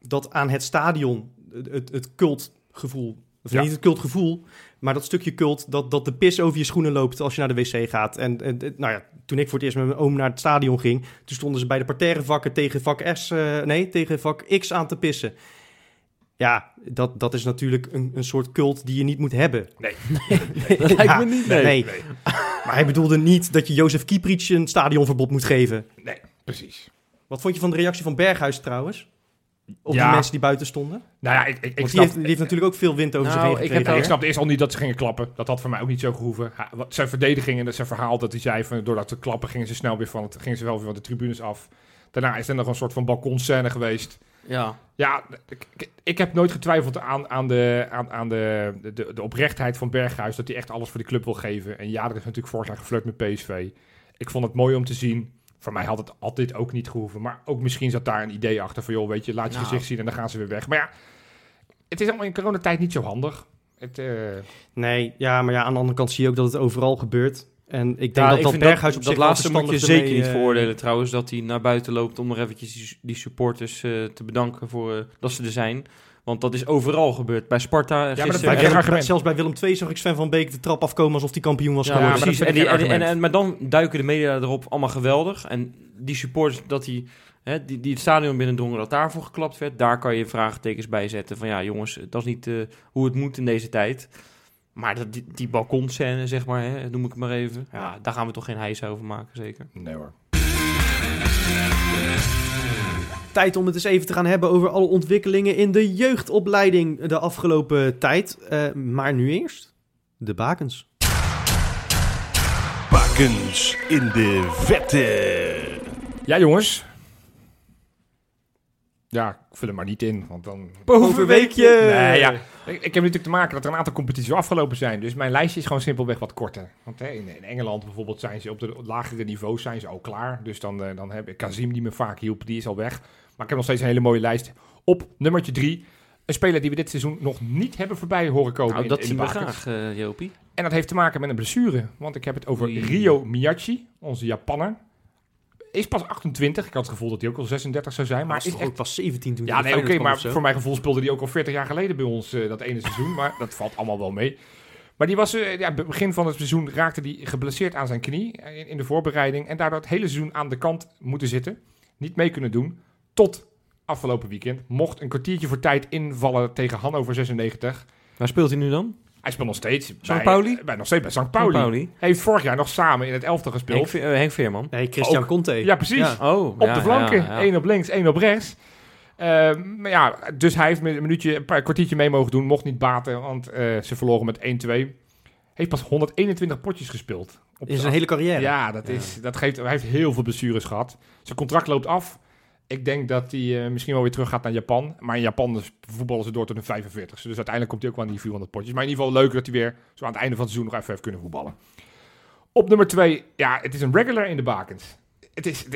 dat aan het stadion het, het, het cultgevoel... Of Ja. niet het cultgevoel, maar dat stukje cult... Dat, dat de pis over je schoenen loopt als je naar de wc gaat. En, nou ja, toen ik voor het eerst met mijn oom naar het stadion ging... toen stonden ze bij de parterre vakken tegen vak S... eh, nee, tegen vak X aan te pissen. Ja, dat, dat is natuurlijk een, een soort cult die je niet moet hebben. Nee. Dat lijkt Ja, me niet, nee. nee. Nee, Maar hij bedoelde niet dat je Jozef Kieprits een stadionverbod moet geven. nee, precies. Wat vond je van de reactie van Berghuis trouwens? Op Ja. die mensen die buiten stonden? Nou ja, ik, ik, ik Want die snap... heeft, die heeft natuurlijk ook veel wind over Nou, zich heen ik gekregen. Ik snapte eerst al niet dat ze gingen klappen. Dat had voor mij ook niet zo gehoeven. Wat- zijn verdediging en dat zijn verhaal dat hij zei... Van, doordat ze klappen gingen ze snel weer van, het, gingen ze wel weer van de tribunes af. Daarna is er nog een soort van balkonscène geweest. Ja, Ja, ik, ik, ik heb nooit getwijfeld aan, aan, de, aan, aan de, de, de oprechtheid van Berghuis. Dat hij echt alles voor die club wil geven. En ja, er is natuurlijk vorig jaar geflirt met PSV. Ik vond het mooi om te zien. Voor mij had het altijd ook niet gehoeven. Maar ook misschien zat daar een idee achter van... joh, weet je, laat je Nou. gezicht zien en dan gaan ze weer weg. Maar ja, het is allemaal in coronatijd niet zo handig. Het, eh, Nee, ja, maar ja, aan de andere kant zie je ook dat het overal gebeurt. En ik denk Ja, dat ik dat Berghuis op dat zich wel laatste moet je zeker niet eh, veroordelen trouwens. Dat hij naar buiten loopt om nog eventjes die, die supporters eh, te bedanken voor dat ze er zijn. Want dat is overal gebeurd. Bij Sparta dat gisteren. en- geen Willem- argument. zelfs bij Willem II zag ik Sven van Beek de trap afkomen alsof hij kampioen was Ja, maar geworden. dat precies. En die, en, en, maar dan duiken de media erop allemaal geweldig. En die supporters dat die, hè, die, die het stadion binnendrongen, dat daarvoor geklapt werd. Daar kan je vraagtekens bij zetten. Van ja, jongens, dat is niet eh, hoe het moet in deze tijd. Maar dat, die, die balkonscène, zeg maar, hè, noem ik het maar even. Ja, daar gaan we toch geen hijs over maken, zeker. nee hoor. Tijd om het eens even te gaan hebben over alle ontwikkelingen in de jeugdopleiding de afgelopen tijd. Eh, maar nu eerst de bakens. Bakens in de vette. Ja, jongens. Ja, ik vul hem maar niet in, want dan... Bovenweekje! Nee, ja. Ik, ik heb natuurlijk te maken dat er een aantal competities afgelopen zijn. Dus mijn lijstje is gewoon simpelweg wat korter. Want hè, in, in Engeland bijvoorbeeld zijn ze op de lagere niveaus zijn ze al klaar. Dus dan, eh, dan heb ik Kazim die me vaak hielp, die is al weg. Maar ik heb nog steeds een hele mooie lijst. Op nummertje drie. Een speler die we dit seizoen nog niet hebben voorbij horen komen. Nou, in, dat in zien we graag, eh, Jopie. En dat heeft te maken met een blessure. Want ik heb het over Oei. Rio Miyachi, onze Japanner. Is pas 28. Ik had het gevoel dat hij ook al 36 zou zijn. Maar Maar is toch echt ook pas 17 toen ja, hij nee, oké, maar voor mijn gevoel speelde hij ook al 40 jaar geleden bij ons eh, dat ene seizoen. Maar dat valt allemaal wel mee. Maar die was, eh, ja, begin van het seizoen raakte hij geblesseerd aan zijn knie in, in de voorbereiding. En daardoor het hele seizoen aan de kant moeten zitten. Niet mee kunnen doen. Tot afgelopen weekend. Mocht een kwartiertje voor tijd invallen tegen Hannover 96. Waar speelt hij nu dan? Hij speelt nog steeds bij, Pauli? Bij, nog steeds bij St. Pauli. Pauli. Hij heeft vorig jaar nog samen in het elftal Henk, gespeeld. Ve- eh, Henk Veerman. Nee, Christian Ook. Conte. Ja, precies. Ja. Oh, Op de flanken. Ja, ja. één op links, één op rechts. Eh, maar ja, dus hij heeft met een minuutje, een paar kwartiertje mee mogen doen. Mocht niet baten, want eh, ze verloren met 1-2. Heeft pas 121 potjes gespeeld. Op zijn hele carrière. Ja, dat is, dat geeft, hij heeft heel veel blessures gehad. Zijn contract loopt af. Ik denk dat hij eh, misschien wel weer terug gaat naar Japan. Maar in Japan voetballen ze door tot een 45. Dus uiteindelijk komt hij ook wel aan die 400 potjes. Maar in ieder geval leuk dat hij weer zo aan het einde van het seizoen nog even heeft kunnen voetballen. Op nummer 2, ja, het is een regular in de bakens. Het is,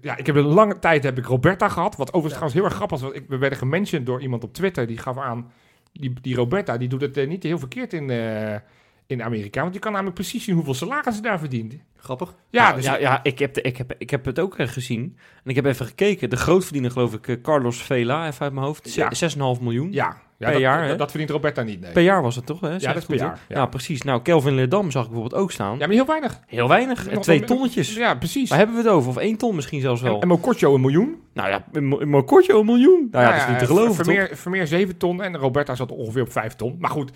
ja, ik heb een lange tijd heb ik Roberta gehad. Wat overigens trouwens heel erg grappig was. want we werden gementiond door iemand op Twitter. Die gaf aan, die, die Roberta, die doet het eh, niet heel verkeerd in, eh, in Amerika. Want je kan namelijk precies zien hoeveel salaris ze daar verdient. Grappig. Ja, Ja, dus ja, ja ik, heb de, ik, heb, ik heb het ook eh, gezien. En ik heb even gekeken. De grootverdiener, geloof ik, eh, Carlos Vela, even uit mijn hoofd. Ja. Ja. 6,5 miljoen. Ja, ja Per dat, jaar, dat, verdient Roberta niet, nee. Per jaar was het toch? Hè? ja, dat is goed, per jaar. Ja. Ja. precies. Nou, Kelvin Ledam zag ik bijvoorbeeld ook staan. ja, maar heel weinig. Heel weinig. En twee tonnetjes. Ja, precies. Waar hebben we het over? Of één ton misschien zelfs wel. En, en Mokotjo een miljoen. nou ja, een mo- kortje een miljoen. Nou ja, dat is niet te geloven, toch? Vermeer, Vermeer 7 ton en Roberta zat ongeveer op 5 ton. Maar goed,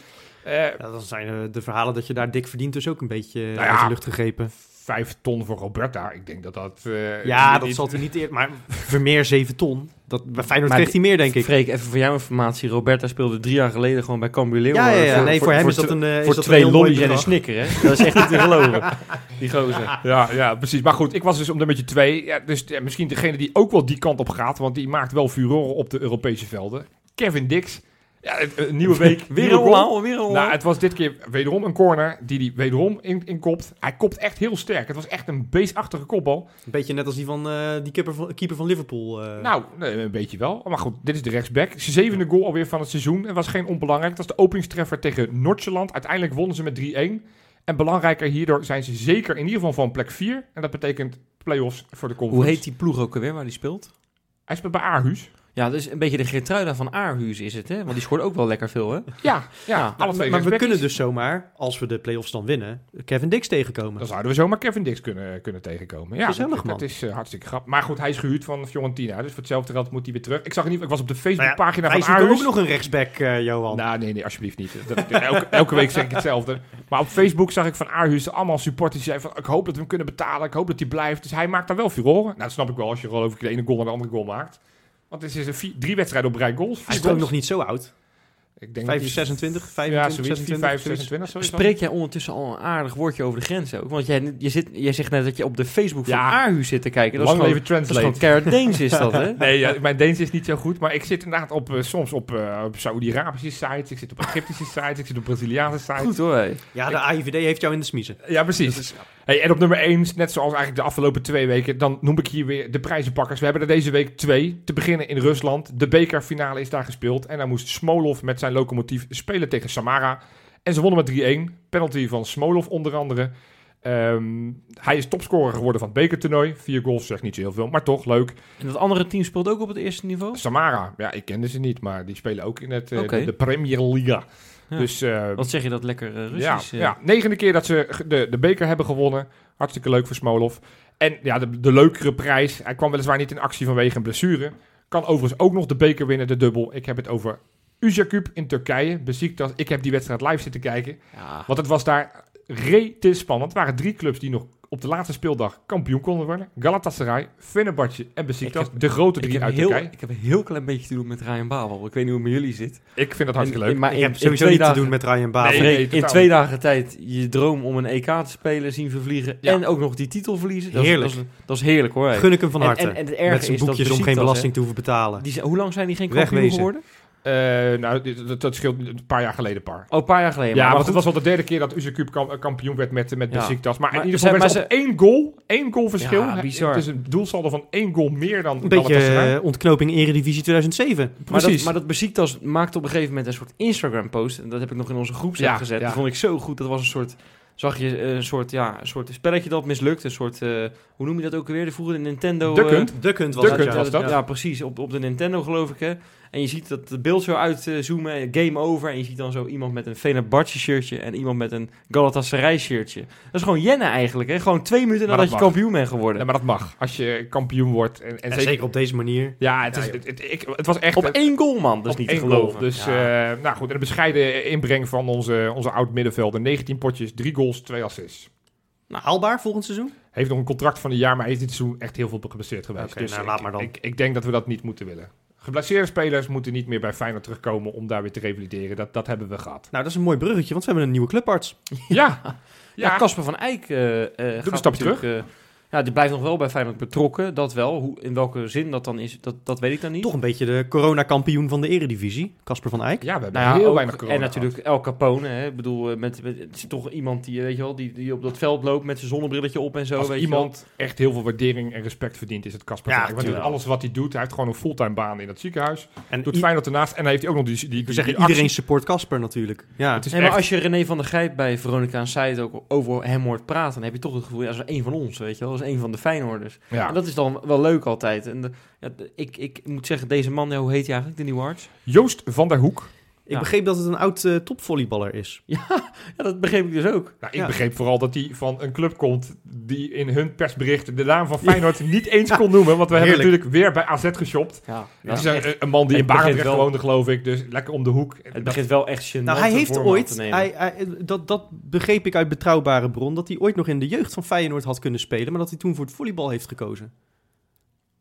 Ja, dan zijn eh, de verhalen dat je daar dik verdient dus ook een beetje eh, Nou ja. uit de lucht gegrepen. 5 ton voor Roberta. Ik denk dat dat... eh, Ja, niet- dat zal hij niet eerder... Maar Vermeer 7 ton. Dat, bij Feyenoord kreeg hij meer, denk ik. Freek, even voor jouw informatie. Roberta speelde drie jaar geleden gewoon bij Cambuur Ja, Leeuwarden. ja, ja. Nee, voor, hem is dat een eh, is Voor dat twee een lollies en een snicker, hè? Dat is echt niet te geloven. Die gozer. Ja, ja, precies. Maar goed, ik was dus op nummertje 2. Ja, dus ja, misschien degene die ook wel die kant op gaat. Want die maakt wel furoren op de Europese velden. Kevin Dix. Ja, een nieuwe week. Weer een weer een. Nou, het was dit keer wederom een corner die hij wederom in, inkopt. Hij kopt echt heel sterk. Het was echt een beestachtige kopbal. Een beetje net als die van eh, die keeper van, keeper van Liverpool. eh. Nou, nee, een beetje wel. Maar goed, dit is de rechtsback. Zijn zevende goal alweer van het seizoen. En was geen onbelangrijk. Dat was de openingstreffer tegen Noordjeland. Uiteindelijk wonnen ze met 3-1. En belangrijker hierdoor zijn ze zeker in ieder geval van plek 4. En dat betekent play-offs voor de conference. Hoe heet die ploeg ook alweer waar die speelt? Hij speelt bij Aarhus. Ja, dat is een beetje de Gertruida van Aarhus is het, hè? Want die scoort ook wel lekker veel, hè? Ja, ja, Ja, alle twee maar we kunnen dus zomaar, als we de play-offs dan winnen, Kevin Dix tegenkomen. Dan zouden we zomaar Kevin Dix kunnen, kunnen tegenkomen. Ja, Gezellig, dat, man. dat is eh, hartstikke grappig. Maar goed, hij is gehuurd van Fiorentina. Dus voor hetzelfde geld moet hij weer terug. Ik zag in ieder geval, ik was op de Nou ja, Facebookpagina van zoeken Aarhus. ook nog een rechtsback, eh, Johan. Nou, nee, nee, alsjeblieft niet. Dat, elke, elke week zeg ik hetzelfde. Maar op Facebook zag ik van Aarhus allemaal supporters die zeiden van... ik hoop dat we hem kunnen betalen, ik hoop dat hij blijft. Dus hij maakt daar wel furoren. Nou, dat snap ik wel als je geloof ik de ene goal en de andere goal maakt. Want het is een vier, drie wedstrijden op rij goals. Hij is ook nog niet zo oud. Ik denk 5, dat hij- 26, Ja, 25, zoiets. 26, 5, zoiets. 26. sowieso. Spreek jij ondertussen al een aardig woordje over de grens ook? Want jij, je zit, jij zegt net dat je op de Facebook van Ja. Zit te kijken. Dat is Lang gewoon, leven dat is gewoon translate. Deens is dat, hè? Nee, ja, mijn Deens is niet zo goed, maar ik zit inderdaad op, eh, soms op, eh, op Saudi-Arabische sites, ik zit op Egyptische sites, ik zit op Braziliaanse sites. Goed hoor. hé. Ja, de AIVD heeft jou in de smiezen. Ja, precies. Hey, en op nummer 1, net zoals eigenlijk de afgelopen twee weken, dan noem ik hier weer de prijzenpakkers. We hebben er deze week twee. Te beginnen in Rusland. De bekerfinale is daar gespeeld. En daar moest Smolov met zijn locomotief spelen tegen Samara. En ze wonnen met 3-1. Penalty van Smolov onder andere. Ehm, hij is topscorer geworden van het bekertoernooi. Vier goals zegt niet zo heel veel, maar toch leuk. En dat andere team speelt ook op het eerste niveau? Samara, ja, ik kende ze niet, maar die spelen ook in het, eh, de Premier Liga. Ja. Dus eh, Wat zeg je dat lekker ja, Russisch? eh? ja, negende keer dat ze de, de beker hebben gewonnen. Hartstikke leuk voor Smolov. En ja, de, de leukere prijs. Hij kwam weliswaar niet in actie vanwege een blessure. Kan overigens ook nog de beker winnen, de dubbel. Ik heb het over Uzakub in Turkije. Beziektas. Ik heb die wedstrijd live zitten kijken. Ja. Want het was daar rete spannend. Het waren drie clubs die nog op de laatste speeldag kampioen konden worden. Galatasaray, Fenerbahce en Besiktas. De grote drie uit heel, Turkije. ik heb een heel klein beetje te doen met Ryan Babel. Ik weet niet hoe het met jullie zit. Ik vind dat hartstikke leuk. Maar Ik heb sowieso niet te doen met Ryan Babel. Nee, Nee, nee, in twee dagen tijd je droom om een EK te spelen zien vervliegen. Ja. En ook nog die titel verliezen. Dat Heerlijk. Is, dat, is, dat is heerlijk hoor. Gun ik hem van harte. En, en, het erge met zijn is dat boekjes om geen belasting te hoeven betalen. hè, Die, zijn- hoe lang zijn die geen kampioen Wegwezen. geworden? Eh, nou, dit- dat, dat scheelt een paar jaar geleden, paar. Oh, een paar jaar geleden. Ja, maar want goed. het was wel de derde keer dat kam- kampioen werd met, met Ja. Maar, Maar in ieder geval werd maar ze één goal, één goal verschil. Ja, bizar. Het is een doelsaldo van één goal meer dan Een beetje eh, ontknoping Eredivisie 2007. Maar Precies. dat, maar dat Besiktas maakte op een gegeven moment een soort Instagram-post. En dat heb ik nog in onze groepsapp Ja, gezet. ja. Dat vond ik zo goed. Dat was een soort... Zag je eh, een soort, ja, een soort spelletje dat mislukt. Een soort, eh, hoe noem je dat ook alweer? De vroeger de Nintendo... Duck eh, Hunt. Duckhunt was Duck dat, Hunt ja. was dat. Ja, precies. Op, op de Nintendo geloof ik, hè. En je ziet dat het beeld zo uitzoomen, game over. En je ziet dan zo iemand met een Fenerbahce shirtje en iemand met een Galatasaray shirtje. Dat is gewoon jennen eigenlijk, hè. Gewoon twee minuten nadat je mag. kampioen bent geworden. Ja, maar dat mag. Als je kampioen wordt. En, en En zeker, zeker op deze manier. Ja, het, is, het, het, ik, het was echt... Op één goal, man. Dat is niet te één geloven. goal. Dus, Ja. eh, nou goed. En een bescheiden inbreng van onze, onze oud-middenvelder. 19 potjes, 3 goals, 2 assists. Nou, haalbaar volgend seizoen? Heeft nog een contract van een jaar, maar hij is dit seizoen echt heel veel geblesseerd geweest. Oké, dus nou, ik, laat maar dan. Ik, ik denk dat we dat niet moeten willen. Geblesseerde spelers moeten niet meer bij Feyenoord terugkomen om daar weer te revalideren. Dat, dat hebben we gehad. Nou, dat is een mooi bruggetje, want we hebben een nieuwe clubarts. Ja, Ja, ja. Casper van Eyck eh, eh, gaat stap natuurlijk, eh, ja, die blijft nog wel bij Feyenoord betrokken. Dat wel. Hoe, in welke zin dat dan is, dat, dat weet ik dan niet. Toch een beetje de coronakampioen van de eredivisie, Casper van Eyck. ja, we hebben Nou ja, heel ook- weinig corona En natuurlijk El Capone. Hè. Ik bedoel, eh, met, met, het is toch iemand die, eh, weet je wel, die, die op dat veld loopt met zijn zonnebrilletje op en zo. Als weet iemand echt heel veel waardering en respect verdient, is het Casper Ja, van Eyck. Want tuurlijk. alles wat hij doet, hij heeft gewoon een fulltime baan in het ziekenhuis. En Doet Feyenoord ernaast en hij heeft ook nog die, die, die, we zeggen, die actie. iedereen support Casper natuurlijk. Ja, Het is Nee, maar echt- als je René van der Gijp bij Veronica en Site ook over hem hoort praten, dan heb je toch het gevoel, ja, dat is een van ons, weet je wel. Een van de Feyenoorders. ja. En dat is dan wel leuk altijd. En de- ja, ik, ik moet zeggen, deze man, hoe heet hij eigenlijk, de nieuwe arts? Joost van der Hoek. Ik ja. begreep dat het een oud eh, topvolleyballer is. Ja, dat begreep ik dus ook. Nou, ik Ja. begreep vooral dat hij van een club komt die in hun persbericht de naam van Feyenoord niet eens kon noemen. Want we hebben natuurlijk weer bij AZ geshopt. Ja, Het is een, een man die Het in Barendrecht wel- woonde, geloof ik. Dus lekker om de hoek. Het begint wel echt gênant Nou, hij heeft ooit, te nemen. hij, hij- dat, dat begreep ik uit betrouwbare bron, dat hij ooit nog in de jeugd van Feyenoord had kunnen spelen, maar dat hij toen voor het volleybal heeft gekozen.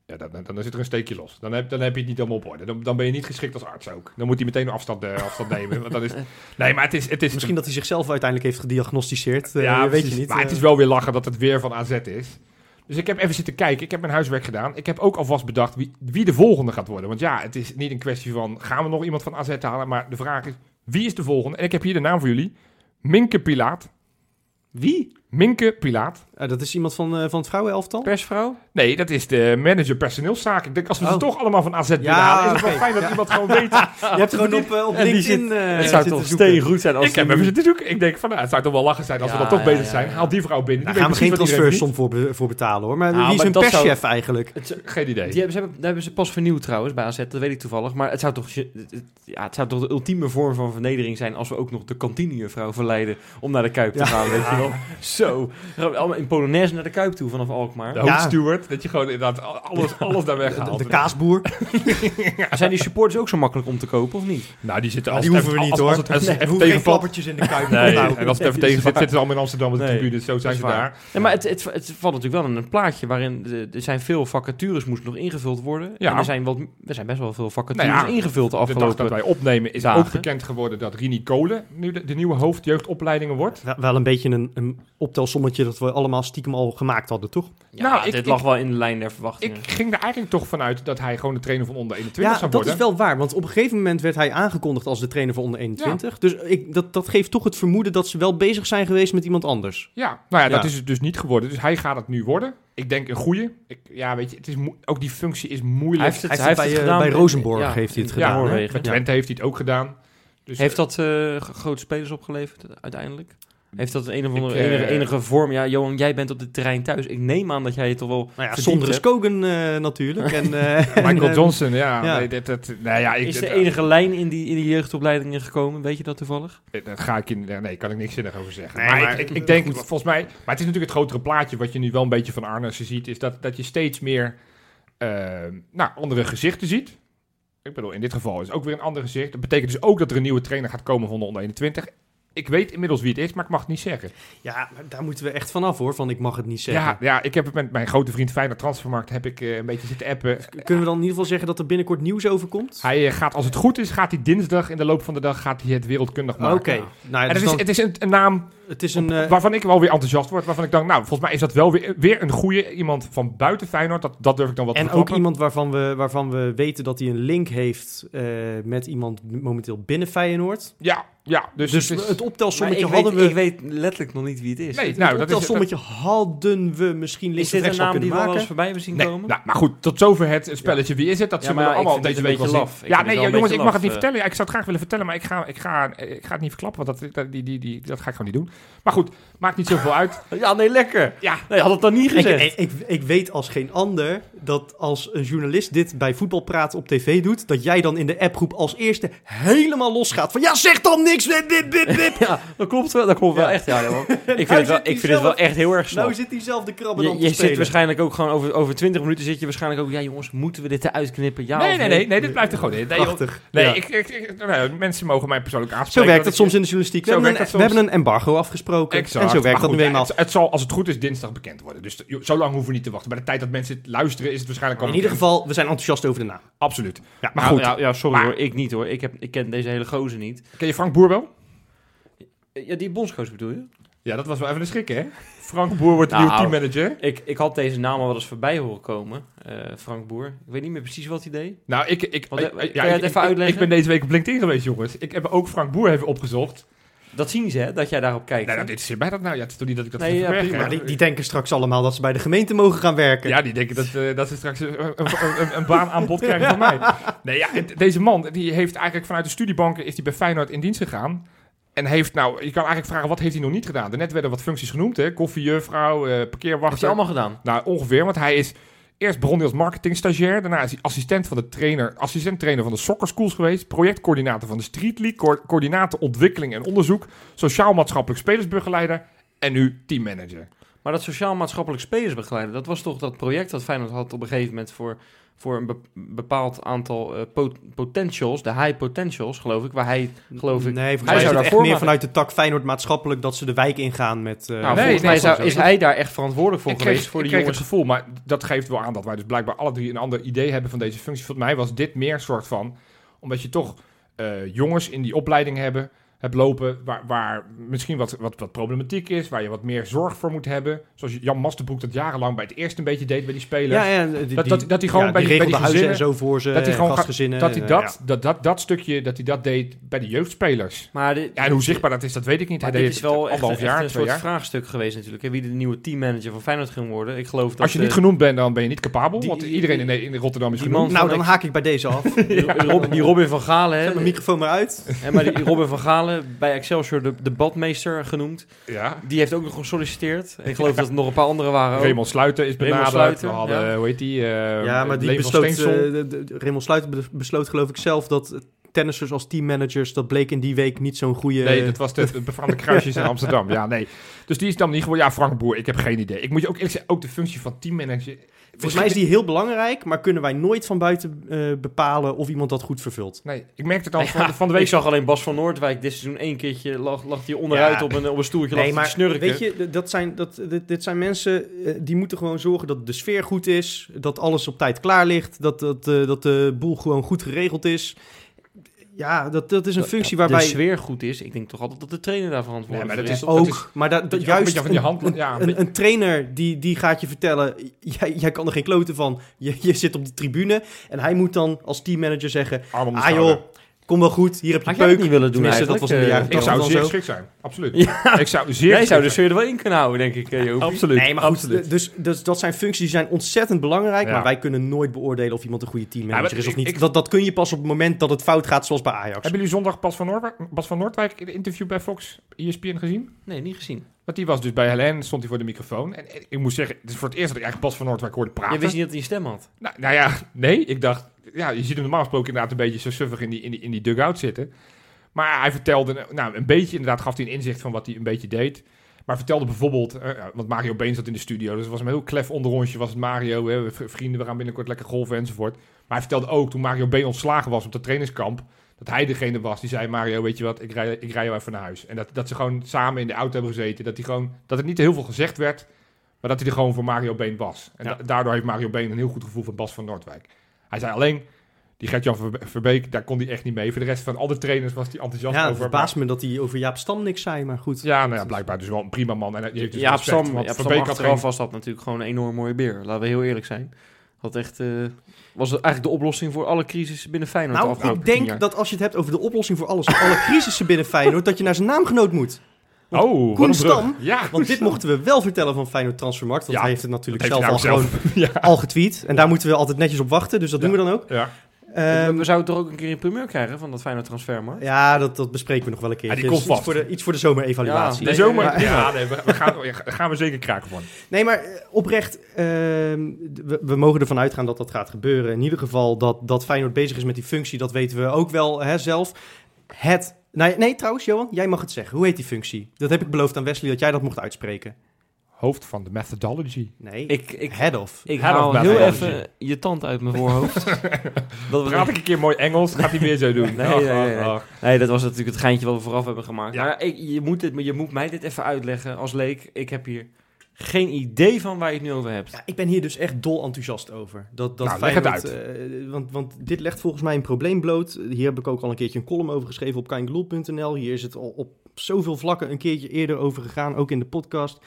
Ja, dan, dan, dan zit er een steekje los. Dan heb, dan heb je het niet helemaal op orde. Dan, dan ben je niet geschikt als arts ook. Dan moet hij meteen afstand, eh, afstand nemen. Want dat is, nee, maar het is... Het is Misschien dat hij zichzelf uiteindelijk heeft gediagnosticeerd, eh, ja, weet precies. je niet. Maar eh. het is wel weer lachen dat het weer van AZ is. Dus ik heb even zitten kijken. Ik heb mijn huiswerk gedaan. Ik heb ook alvast bedacht wie, wie de volgende gaat worden. Want ja, het is niet een kwestie van... gaan we nog iemand van AZ halen? Maar de vraag is, wie is de volgende? En ik heb hier de naam voor jullie. Minke Pilaat. Wie? Minke Pilaat. Eh, dat is iemand van, eh, van het vrouwenelftal? Persvrouw? Nee, dat is de manager personeelszaken. Ik denk, als we ze Oh. toch allemaal van AZ willen Ja, halen... is het wel fijn dat Ja. iemand gewoon weet... Je hebt gewoon op, eh, op LinkedIn... zit- het zou toch zoeken. steen goed zijn als Ik heb even zitten zoeken. Ik denk van, nou, het zou toch wel lachen zijn als we dan toch ja, bezig ja, zijn. ja. Haal die vrouw binnen. Daar Die gaan we geen transfersom voor, be- voor betalen hoor. Maar Nou, wie is maar een zou- perschef eigenlijk? Het. Geen idee. die hebben, ze hebben, daar hebben ze pas vernieuwd trouwens bij AZ, dat weet ik toevallig. Maar het zou toch, ja, het zou toch de ultieme vorm van vernedering zijn als we ook nog de kantinejuffrouw verleiden om naar de Kuip te gaan, weet je wel. Zo. Allemaal in Polonaise naar de Kuip toe vanaf Alkmaar. De Ja. dat je gewoon inderdaad alles, alles daar De, weghaalt. de kaasboer. Zijn die supporters ook zo makkelijk om te kopen of niet? Nou, die zitten Maar als die hoeven we niet als, hoor. Als, het- als, het Nee, even tegenvalt. in de kuip. Nee, Nou, en als het even tegen zit, zitten ze allemaal in Amsterdam op de tribune. Zo zijn ze daar. Nee, maar het, het, het valt natuurlijk wel in een plaatje waarin de- er zijn veel vacatures moesten nog ingevuld worden. Ja. En er zijn, wat, er zijn best wel veel vacatures Nou ja, ingevuld de De dag afgelopen... dat wij opnemen is dagen. ook bekend geworden dat Rini Kolen nu de, de nieuwe hoofd jeugdopleidingen wordt. Wel- Wel een beetje een, een optelsommetje dat we allemaal stiekem al gemaakt hadden, toch? Ja, Nou, ik- dit ik- lag wel in de lijn der verwachtingen. Ik ging er eigenlijk toch vanuit dat hij gewoon de trainer van onder 21 Ja, zou dat worden. is wel waar. Want op een gegeven moment werd hij aangekondigd als de trainer van onder 21. Dus ik, dat, dat geeft toch het vermoeden dat ze wel bezig zijn geweest met iemand anders. Ja, nou ja, dat Ja. is het dus niet geworden. Dus hij gaat het nu worden. Ik denk een goede. Ik, ja, weet je, het is ook die functie is moeilijk. Hij heeft het, Hij hij heeft heeft het het bij, gedaan. eh, bij Rosenborg heeft hij het ja, gedaan. Noorwegen. Met Twente heeft hij het ook gedaan. Dus, Heeft dat eh, grote spelers opgeleverd uiteindelijk? Heeft dat een, een of andere, Ik, eh, enige, enige vorm? Ja, Johan, jij bent op dit terrein thuis. Ik neem aan dat jij het toch wel Nou ja, zonder hebt. Skogan eh natuurlijk. En, eh, Michael en, Johnson, ja. ja. Nee, dat, dat, nou ja ik, Is er enige lijn in die, in die jeugdopleidingen gekomen? Weet je dat toevallig? dat ga ik in. Nee, kan ik niks zinnig over zeggen. Nee, maar, maar- ik, ik, denk, volgens mij. Maar het is natuurlijk het grotere plaatje. Wat je nu wel een beetje van Arnessen ziet. Is dat, dat je steeds meer. eh, nou, andere gezichten ziet. Ik bedoel, in dit geval is het ook weer een ander gezicht. Dat betekent dus ook dat er een nieuwe trainer gaat komen van de onder 21. Ik weet inmiddels wie het is, maar ik mag het niet zeggen. Ja, maar daar moeten we echt vanaf hoor, van ik mag het niet zeggen. Ja, ja, ik heb het met mijn grote vriend Feyenoord Transfermarkt heb ik eh, een beetje zitten appen. Kunnen we dan in ieder geval zeggen dat er binnenkort nieuws over komt? Hij eh, gaat, als het goed is, gaat hij dinsdag in de loop van de dag gaat hij het wereldkundig maken. Oké. Nou, ja, dus het is, dan- het is een, een naam het is een... eh, waarvan ik wel weer enthousiast word. Waarvan ik denk, nou, volgens mij is dat wel weer, weer een goede iemand van buiten Feyenoord. Dat, dat durf ik dan wat te en ook iemand waarvan we, waarvan we weten dat hij een link heeft met iemand momenteel binnen Feyenoord. Ja, ja. Dus, Dus, het is- het optelsommetje ik, hadden weet, we... ik weet letterlijk nog niet wie het is. Nee, het nou, dat is, optelsommetje hadden we misschien is links dit een rechts al naam die we wel eens voorbij hebben zien Nee, komen? nou, maar goed, tot zover het spelletje. Wie is het? Dat Ja, zullen maar we ja, allemaal ik deze week wel een zien. laf. Ja, nee, jongens, ik mag het niet laf, vertellen. Ja, ik zou het graag willen vertellen, maar ik ga, ik ga, ik ga het niet verklappen, want dat, dat, die, die, die, dat ga ik gewoon niet doen. Maar goed, maakt niet zoveel uit. Ja, nee, lekker. Ja, Nee, had het dan niet gezegd. ik, ik, ik weet als geen ander dat als een journalist dit bij voetbalpraat op tv doet, dat jij dan in de appgroep als eerste helemaal losgaat van ja, zeg dan niks, dit, dit, dit, dit. ja, dat klopt wel. Dat klopt wel echt, ja, joh. Ik vind, het wel, ik vind het wel echt heel erg snel. Nou zit hij zelf de krabben dan je te je spelen. zit waarschijnlijk ook gewoon over, over 20 minuten zit je waarschijnlijk ook... Ja jongens, moeten we dit eruit knippen? Ja nee, of nee, nee, nee, dit blijft er gewoon in. Nee. Prachtig. nee Ja. ik, ik, ik- nou, mensen mogen mij persoonlijk Zo aanspreken. werkt dat soms in de journalistiek. We, Zo hebben een, we hebben embargo afgesproken. Exact. En zo werkt dat nu eenmaal. Het, het zal, als het goed is, dinsdag bekend worden. Dus zo lang hoeven we niet te wachten. Bij de tijd dat mensen het luisteren, is het waarschijnlijk al In ieder geval, we zijn enthousiast over de naam. Absoluut. Ja, Maar Nou, goed, Ja, ja, sorry Maar- hoor, ik niet hoor. Ik, heb, ik ken deze hele gozer niet. ken je Frank Boer wel? Ja, die bondscoach bedoel je? Ja, dat was wel even een schrik, hè? Frank Boer wordt de Nou, nieuwe teammanager. Ik, ik had deze naam al wel eens voorbij horen komen. eh, Frank Boer. Ik weet niet meer precies wat hij deed. Nou, ik, ik, eh, kan ja, het ik- even ik- uitleggen? Ik ben deze week op LinkedIn geweest, jongens. Ik heb ook Frank Boer even opgezocht. Dat zien ze, hè? Dat jij daarop kijkt. Nou, dit is bij dat nou. Ja, het is toch niet dat ik dat Nee, ja? Maar die, die denken straks allemaal dat ze bij de gemeente mogen gaan werken. Ja, die denken dat, eh, dat ze straks een, een, een, een baan aan bod krijgen van mij. Nee, ja, het- deze man die heeft eigenlijk vanuit de studiebanken is die bij Feyenoord in dienst gegaan. En heeft nou, je kan eigenlijk vragen, wat heeft hij nog niet gedaan? Daarnet werden wat functies genoemd, hè? Koffiejuffrouw, eh Heeft hij parkeerwachter. allemaal gedaan? Nou, ongeveer, want hij is eerst begon hij als marketingstagiair. Daarna is hij assistent van de trainer, assistent trainer van de soccer schools geweest. Projectcoördinator van de Street League, co- coördinator ontwikkeling en onderzoek. Sociaal-maatschappelijk spelersbegeleider. En nu teammanager. Maar dat sociaal-maatschappelijk spelersbegeleiden, dat was toch dat project dat Feyenoord had op een gegeven moment voor, voor een be- bepaald aantal eh, pot- potentials, de high potentials, geloof ik, waar hij, geloof ik... Nee, volgens Hij mij is zou het echt daarvoor meer vanuit de tak Feyenoord maatschappelijk dat ze de wijk ingaan met... eh, Nou, Nee, volgens nee, mij zou- zo- is hij daar echt verantwoordelijk voor ik geweest kreeg, voor ik die kreeg jongens. het gevoel, maar dat geeft wel aan dat wij dus blijkbaar alle drie een ander idee hebben van deze functie. Volgens mij was dit meer soort van, omdat je toch eh, jongens in die opleiding hebben, hebt lopen, waar, waar misschien wat, wat, wat problematiek is, waar je wat meer zorg voor moet hebben. Zoals Jan Masterbroek dat jarenlang bij het eerst een beetje deed bij die spelers. ja, ja, die, Dat- dat- dat hij gewoon ja, bij die die- bij die huizen en gezinnen- zo voor ze, dat hij gewoon gaat- gastgezinnen. Dat hij eh, dat, dat, dat, dat stukje, dat hij dat deed bij de jeugdspelers. Maar, dit, Ja, en hoe zichtbaar dat is, dat weet ik niet. maar hij dit deed is wel het echt, anderhalf echt jaar, een soort jaar. vraagstuk geweest natuurlijk. hè, Wie de nieuwe teammanager van Feyenoord ging worden. Ik geloof dat... Als je niet eh, genoemd bent, dan ben je niet capabel. die- want iedereen in, de- in Rotterdam is genoemd. man- Nou, dan haak ik bij deze af. die, Rob- die Robin van Galen, Zet mijn microfoon maar uit. En maar die Robin van Galen, bij Excelsior de, de badmeester genoemd. Ja. Die heeft ook nog gesolliciteerd. Ik geloof dat er nog een paar andere waren. Raymond Sluiten is Raymond benaderd. Sluiter, We hadden, ja. hoe heet die? eh, ja, maar die besloot, eh, de- de- Raymond Sluiten be- besloot geloof ik zelf dat tennissers als teammanagers. Dat bleek in die week niet zo'n goede... Nee, dat was de, de befaamde kruisjes in Amsterdam. Ja, nee. Dus die is dan niet gewoon... Ja, Frank Boer, ik heb geen idee. Ik moet je ook eerlijk zeggen, ook de functie van teammanager... Volgens mij is die heel belangrijk, maar kunnen wij nooit van buiten eh, bepalen of iemand dat goed vervult. Nee, ik merkte het al Ja, van, de- van de Ik week... zag alleen Bas van Noordwijk dit seizoen één keertje lag, lag hij onderuit Ja. op, een, op een stoeltje lag Nee, maar snurken. weet je, dat zijn, dat, dit, dit zijn mensen eh, die moeten gewoon zorgen dat de sfeer goed is, dat alles op tijd klaar ligt, dat, dat, eh, dat de boel gewoon goed geregeld is. Ja, dat, dat is een functie de waarbij sfeer goed is. Ik denk toch altijd dat de trainer daar verantwoordelijk Nee, maar dat is. is- ook, maar dat, dat dat een juist beetje van die een- hand- een, ja, een een, een trainer die, die gaat je vertellen, jij, jij kan er geen kloten van, je, je zit op de tribune en hij moet dan als teammanager zeggen, de ah joh, kom wel goed, hier heb je Had peuk. niet willen doen Tenminste, dat was in de Eh, jaren Ik zou zeer zo. geschikt zijn, absoluut. Ja. Ik zou zeer Jij zou de sfeer er wel in kunnen houden, denk ik, eh, Jopie. Absoluut. Nee, maar goed, absoluut. dus, dus dat zijn functies die zijn ontzettend belangrijk, Ja. maar wij kunnen nooit beoordelen of iemand een goede teammanager Ja, is of niet. ik- dat, dat kun je pas op het moment dat het fout gaat, zoals bij Ajax. Hebben jullie zondag Bas van, Noordwijk, Bas van Noordwijk in een interview bij Fox ESPN gezien? Nee, niet gezien. Want die was dus bij Helen, stond hij voor de microfoon. En en ik moet zeggen, het is voor het eerst dat ik eigenlijk Bas van Noordwijk hoorde praten. Je wist niet dat hij een stem had. Nou, nou ja, nee. Ik dacht, ja, je ziet hem normaal gesproken inderdaad een beetje zo suffig in die, in die, in die dugout zitten. Maar hij vertelde, nou, een beetje, inderdaad gaf hij een inzicht van wat hij een beetje deed. Maar hij vertelde bijvoorbeeld, eh, want Mario Been zat in de studio, dus het was een heel klef onderrondje, was het Mario, hè, vrienden, we gaan binnenkort lekker golven enzovoort. Maar hij vertelde ook, toen Mario Been ontslagen was op de trainingskamp, dat hij degene was die zei, Mario, weet je wat, ik rij, ik rij jou even naar huis. En dat, dat ze gewoon samen in de auto hebben gezeten, dat, hij gewoon, dat er niet heel veel gezegd werd, maar dat hij er gewoon voor Mario Been was. En Ja. da- daardoor heeft Mario Been een heel goed gevoel voor Bas van Noordwijk. Hij zei alleen, die Gert-Jan Verbe- Verbeek, daar kon hij echt niet mee. Voor de rest van al de trainers was hij enthousiast ja, het over. verbaast me dat hij over Jaap Stam niks zei, maar goed. Ja, nou ja, blijkbaar dus wel een prima man. En die heeft dus Ja, respect, Stam, want ja, Verbeek had achteraf geen- was dat natuurlijk gewoon een enorm mooie beer. Laten we heel eerlijk zijn. Had echt, eh, was het eigenlijk de oplossing voor alle crisis binnen Feyenoord Nou, ik denk dat als je het hebt over de oplossing voor alles, alle crisissen binnen Feyenoord, dat je naar zijn naamgenoot moet. Oh, wat Koen. Stam, Ja, Want dit mochten we wel vertellen van Feyenoord Transfermarkt, want Ja, hij heeft het natuurlijk zelf al gewoon nou ja. al getweet. En daar moeten we altijd netjes op wachten, dus dat doen we dan ook. Ja. Ehm, we zouden toch ook een keer een primeur krijgen van dat Feyenoord transfermarkt? ja, dat, dat bespreken we nog wel een keer. Ja, die Dus komt iets voor de, iets voor de zomerevaluatie. De Nee, zomer, maar- ja, nee, we, we gaan, ja, gaan we zeker krijgen van. Nee, maar eh, oprecht, ehm, we, we mogen ervan uitgaan dat dat gaat gebeuren. In ieder geval dat, dat Feyenoord bezig is met die functie, dat weten we ook wel hè, zelf. Het, nee, nee, trouwens, Johan, jij mag het zeggen. Hoe heet die functie? Dat heb ik beloofd aan Wesley dat jij dat mocht uitspreken. Hoofd van de methodology. Nee, Ik, ik, head of. ik Head of haal heel methodology. even je tand uit mijn voorhoofd. dat Praat ik een keer mooi Engels, gaat hij weer zo doen. Nee, Ach, nee, ach, nee, nee. ach. nee, dat was natuurlijk het geintje wat we vooraf hebben gemaakt. Ja. Maar ik, je, moet dit, je moet mij dit even uitleggen als leek. Ik heb hier geen idee van waar je het nu over hebt. Ja, ik ben hier dus echt dol enthousiast over. Dat, dat Nou, leg het Feyenoord, eh, want, want dit legt volgens mij een probleem bloot. Hier heb ik ook al een keertje een column over geschreven op kijngeloel.nl. Hier is het al op zoveel vlakken een keertje eerder over gegaan, ook in de podcast,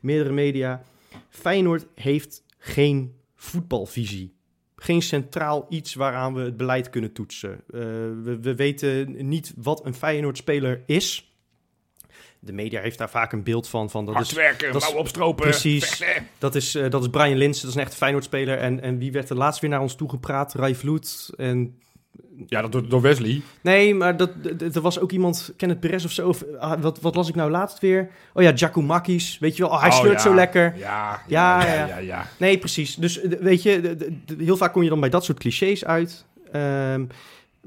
meerdere media. Feyenoord heeft geen voetbalvisie. Geen centraal iets waaraan we het beleid kunnen toetsen. Eh, we, we weten niet wat een Feyenoord-speler is. De media heeft daar vaak een beeld van. van dat Hard is werken, dat is- opstropen, precies. vechten. dat is, eh, dat is Brian Linsen, dat is een echt Feyenoord-speler. En, en wie werd er laatst weer naar ons toegepraat? Rai Vloed. En... Ja, dat door, door Wesley. Nee, maar dat, er was ook iemand, Kenneth Perez of zo. Of, ah, wat, wat las ik nou laatst weer? Oh ja, Giacomakis. Weet je wel, oh, hij Oh, sleurt ja. zo lekker. Ja, Ja, ja, ja. Nee, precies. Dus weet je, heel vaak kom je dan bij dat soort clichés uit. Ehm,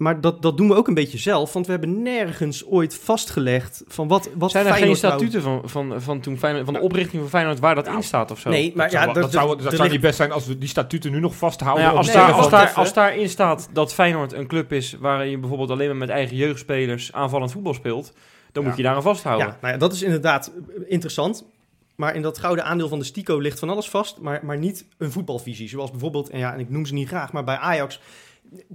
maar dat, dat doen we ook een beetje zelf. Want we hebben nergens ooit vastgelegd van wat, wat Zijn er geen Feyenoord statuten van, van, van, toen Feyenoord, van de oprichting van Feyenoord waar dat Nou, in staat of zo? Nee, maar dat zou, ja, dat, zou, dat zou ligt- niet best zijn als we die statuten nu nog vasthouden. Nou ja, als, nee, daar, als, daar, als daarin staat dat Feyenoord een club is waarin je bijvoorbeeld alleen maar met eigen jeugdspelers aanvallend voetbal speelt, dan Ja. moet je daar aan vasthouden. Ja, nou ja, dat is inderdaad interessant. Maar in dat gouden aandeel van de Stico ligt van alles vast, maar, maar niet een voetbalvisie. Zoals bijvoorbeeld, en ja, en ik noem ze niet graag, maar bij Ajax.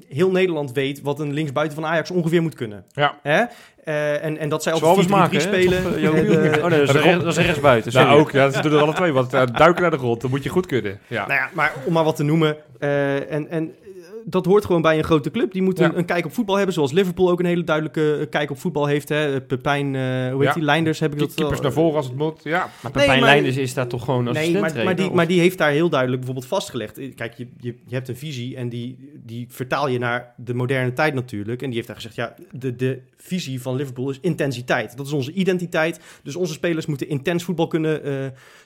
Heel Nederland weet wat een linksbuiten van Ajax ongeveer moet kunnen. Ja. Hè? Eh, en, en dat zij altijd 4-3-3 alles maken, hè? spelen. Of, eh, oh nee, dat is, dat rechtsbuiten. Nou, ook. Ja, ze doen er alle twee. Want eh, duiken naar de grond, dan moet je goed kunnen. Ja. Nou ja, maar om maar wat te noemen. eh, en, en dat hoort gewoon bij een grote club. Die moet Ja. een, een kijk op voetbal hebben. Zoals Liverpool ook een hele duidelijke eh, kijk op voetbal heeft. Hè. Pepijn, eh, hoe heet Ja. die? Leinders heb ik dat Keepers al- naar voren als het moet. Ja. Maar Nee, Pepijn maar- Leinders is daar toch gewoon Nee, assistent maar, maar, die, of- maar die heeft daar heel duidelijk bijvoorbeeld vastgelegd. Eh, Kijk, je, je, je hebt een visie en die, die vertaal je naar de moderne tijd natuurlijk. En die heeft daar gezegd, ja, de, de visie van Liverpool is intensiteit. Dat is onze identiteit. Dus onze spelers moeten intens voetbal kunnen eh,